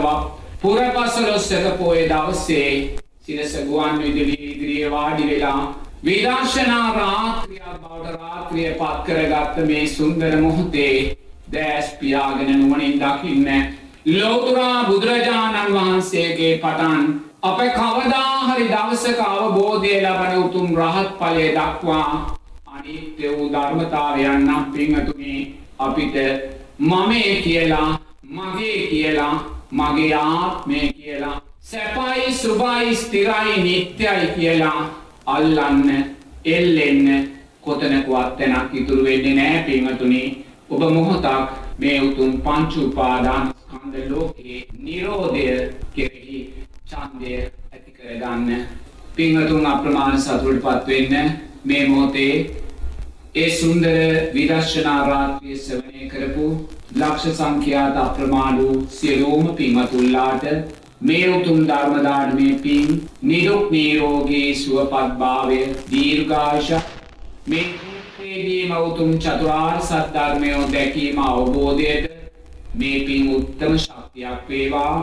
පුරපසළොස්වක පෝය දවසේ සිරස ගුවන් විදුලි ඉදිරියේ වාඩි වෙලා විදර්ශනා රාත්‍රියක් බවට රාත්‍රිය පත් කරගත්ත මේ සුන්දර මොහොතේ දැස් පියාගෙන නුවණින් දකින්න ලෝතුරා බුදුරජාණන් වහන්සේගේ පටන් අප කවදාහරි දවසක අවබෝධය ලබන උතුම් රහත් ඵලය දක්වා අනිත්‍ය වූ ධර්මතාවයන් නම් පින්තුනි අපිට මමේ කියලා මගේ කියලා මගේ ආත්මය කියලා සැපයි සුභයි ස්ථිරයි නිට්ටයයි කියලා අල්ලන්න එල්ලෙන්න කොතනකවත් තැනක් ඉතුරු වෙන්නේ නැහැ පින්තුනි ඔබ මොහොතක් මේ උතුම් පංච උපාදාන ස්කන්ධ ලෝකේ නිරෝධය කෙරෙහි ඡන්දය ඇති කරගන්න. පින්වතුන් අප්‍රමාණ සතුටට පත්වෙන්න මේ මොහොතේ ඒ සුන්දර විදර්ශනා රාත්‍රිය සෙවනය කරපු ලක්ෂ සංඛ්‍යාත අප්‍රමාණ වූ සියලුම පින්වතුන්ලාට මේ උතුම් ධර්මදානමේ පින් නිදුක් නිරෝගී සුවපත් භාවය දීර්ඝාෂ මේ ජීවිතයේදීම උතුම් චතුරාර්ය සත්‍ය ධර්මය දැකීම අවබෝධයට මේ පින් උත්තම ශක්තියක් වේවා.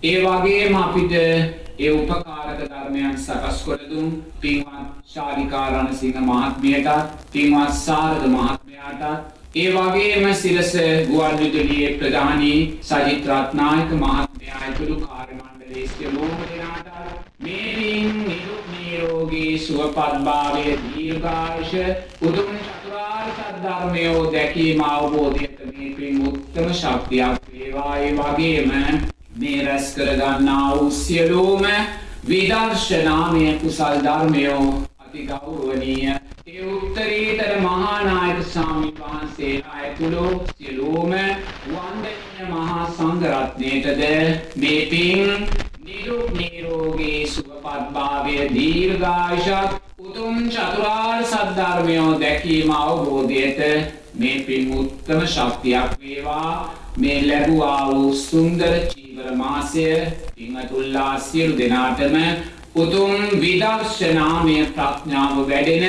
ඒ වගේම අපිට ඒ උපකාරක ධර්මයන් සකස් කර දුන් පින්වත් ශාරිකා රණසිංහ මහත්මියටත් පින්වත් සාරද මහත්මයාටත් ඒ වගේම සිරස ගුවන්විදුලියේ ප්‍රධානී සජිත් රත්නායක මහත්මයා ඇතුළු කාර්ය මණ්ඩලයේ සියලුම දෙනාට මේ පින් නිරුක් නිරෝගී සුවපත් භාවය දීර්ඝායුෂ උතුම් චතුරාර්ය සත්‍ය ධර්මය දැකීම අවබෝධයට මේ පින් උත්තම ශක්තියක් වේවා. ඒ වගේම මේ රැස් කරගන්නා වූ සියලුම විදර්ශනාමය කුසල් ධර්මයෝ අති ගෞරවනීය. ඒ උත්තරීතර මහානායක ස්වාමීන් වහන්සේලා ඇතුළු සියලුම වන්දනීය මහා සංඝරත්නයටද මේ පින් නිරුක් නිරෝගී සුවපත් භාවය දීර්ඝායුෂත් උතුම් චතුරාර්ය සත්‍ය ධර්මයෝ දැකීම අවබෝධයට මේ පින් උත්තම ශක්තියක් වේවා. මේ ලැබුවා වූ සුන්දර චීවර මාසය පින්වතුල්ලා සියලු දෙනාටම උතුම් විදර්ශනාමය ප්‍රඥාව වැඩෙන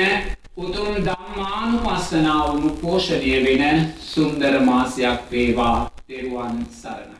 උතුම් ධම්මානුපස්සනාවම පෝෂණය වෙන සුන්දර මාසයක් වේවා. තෙරුවන් සරණයි.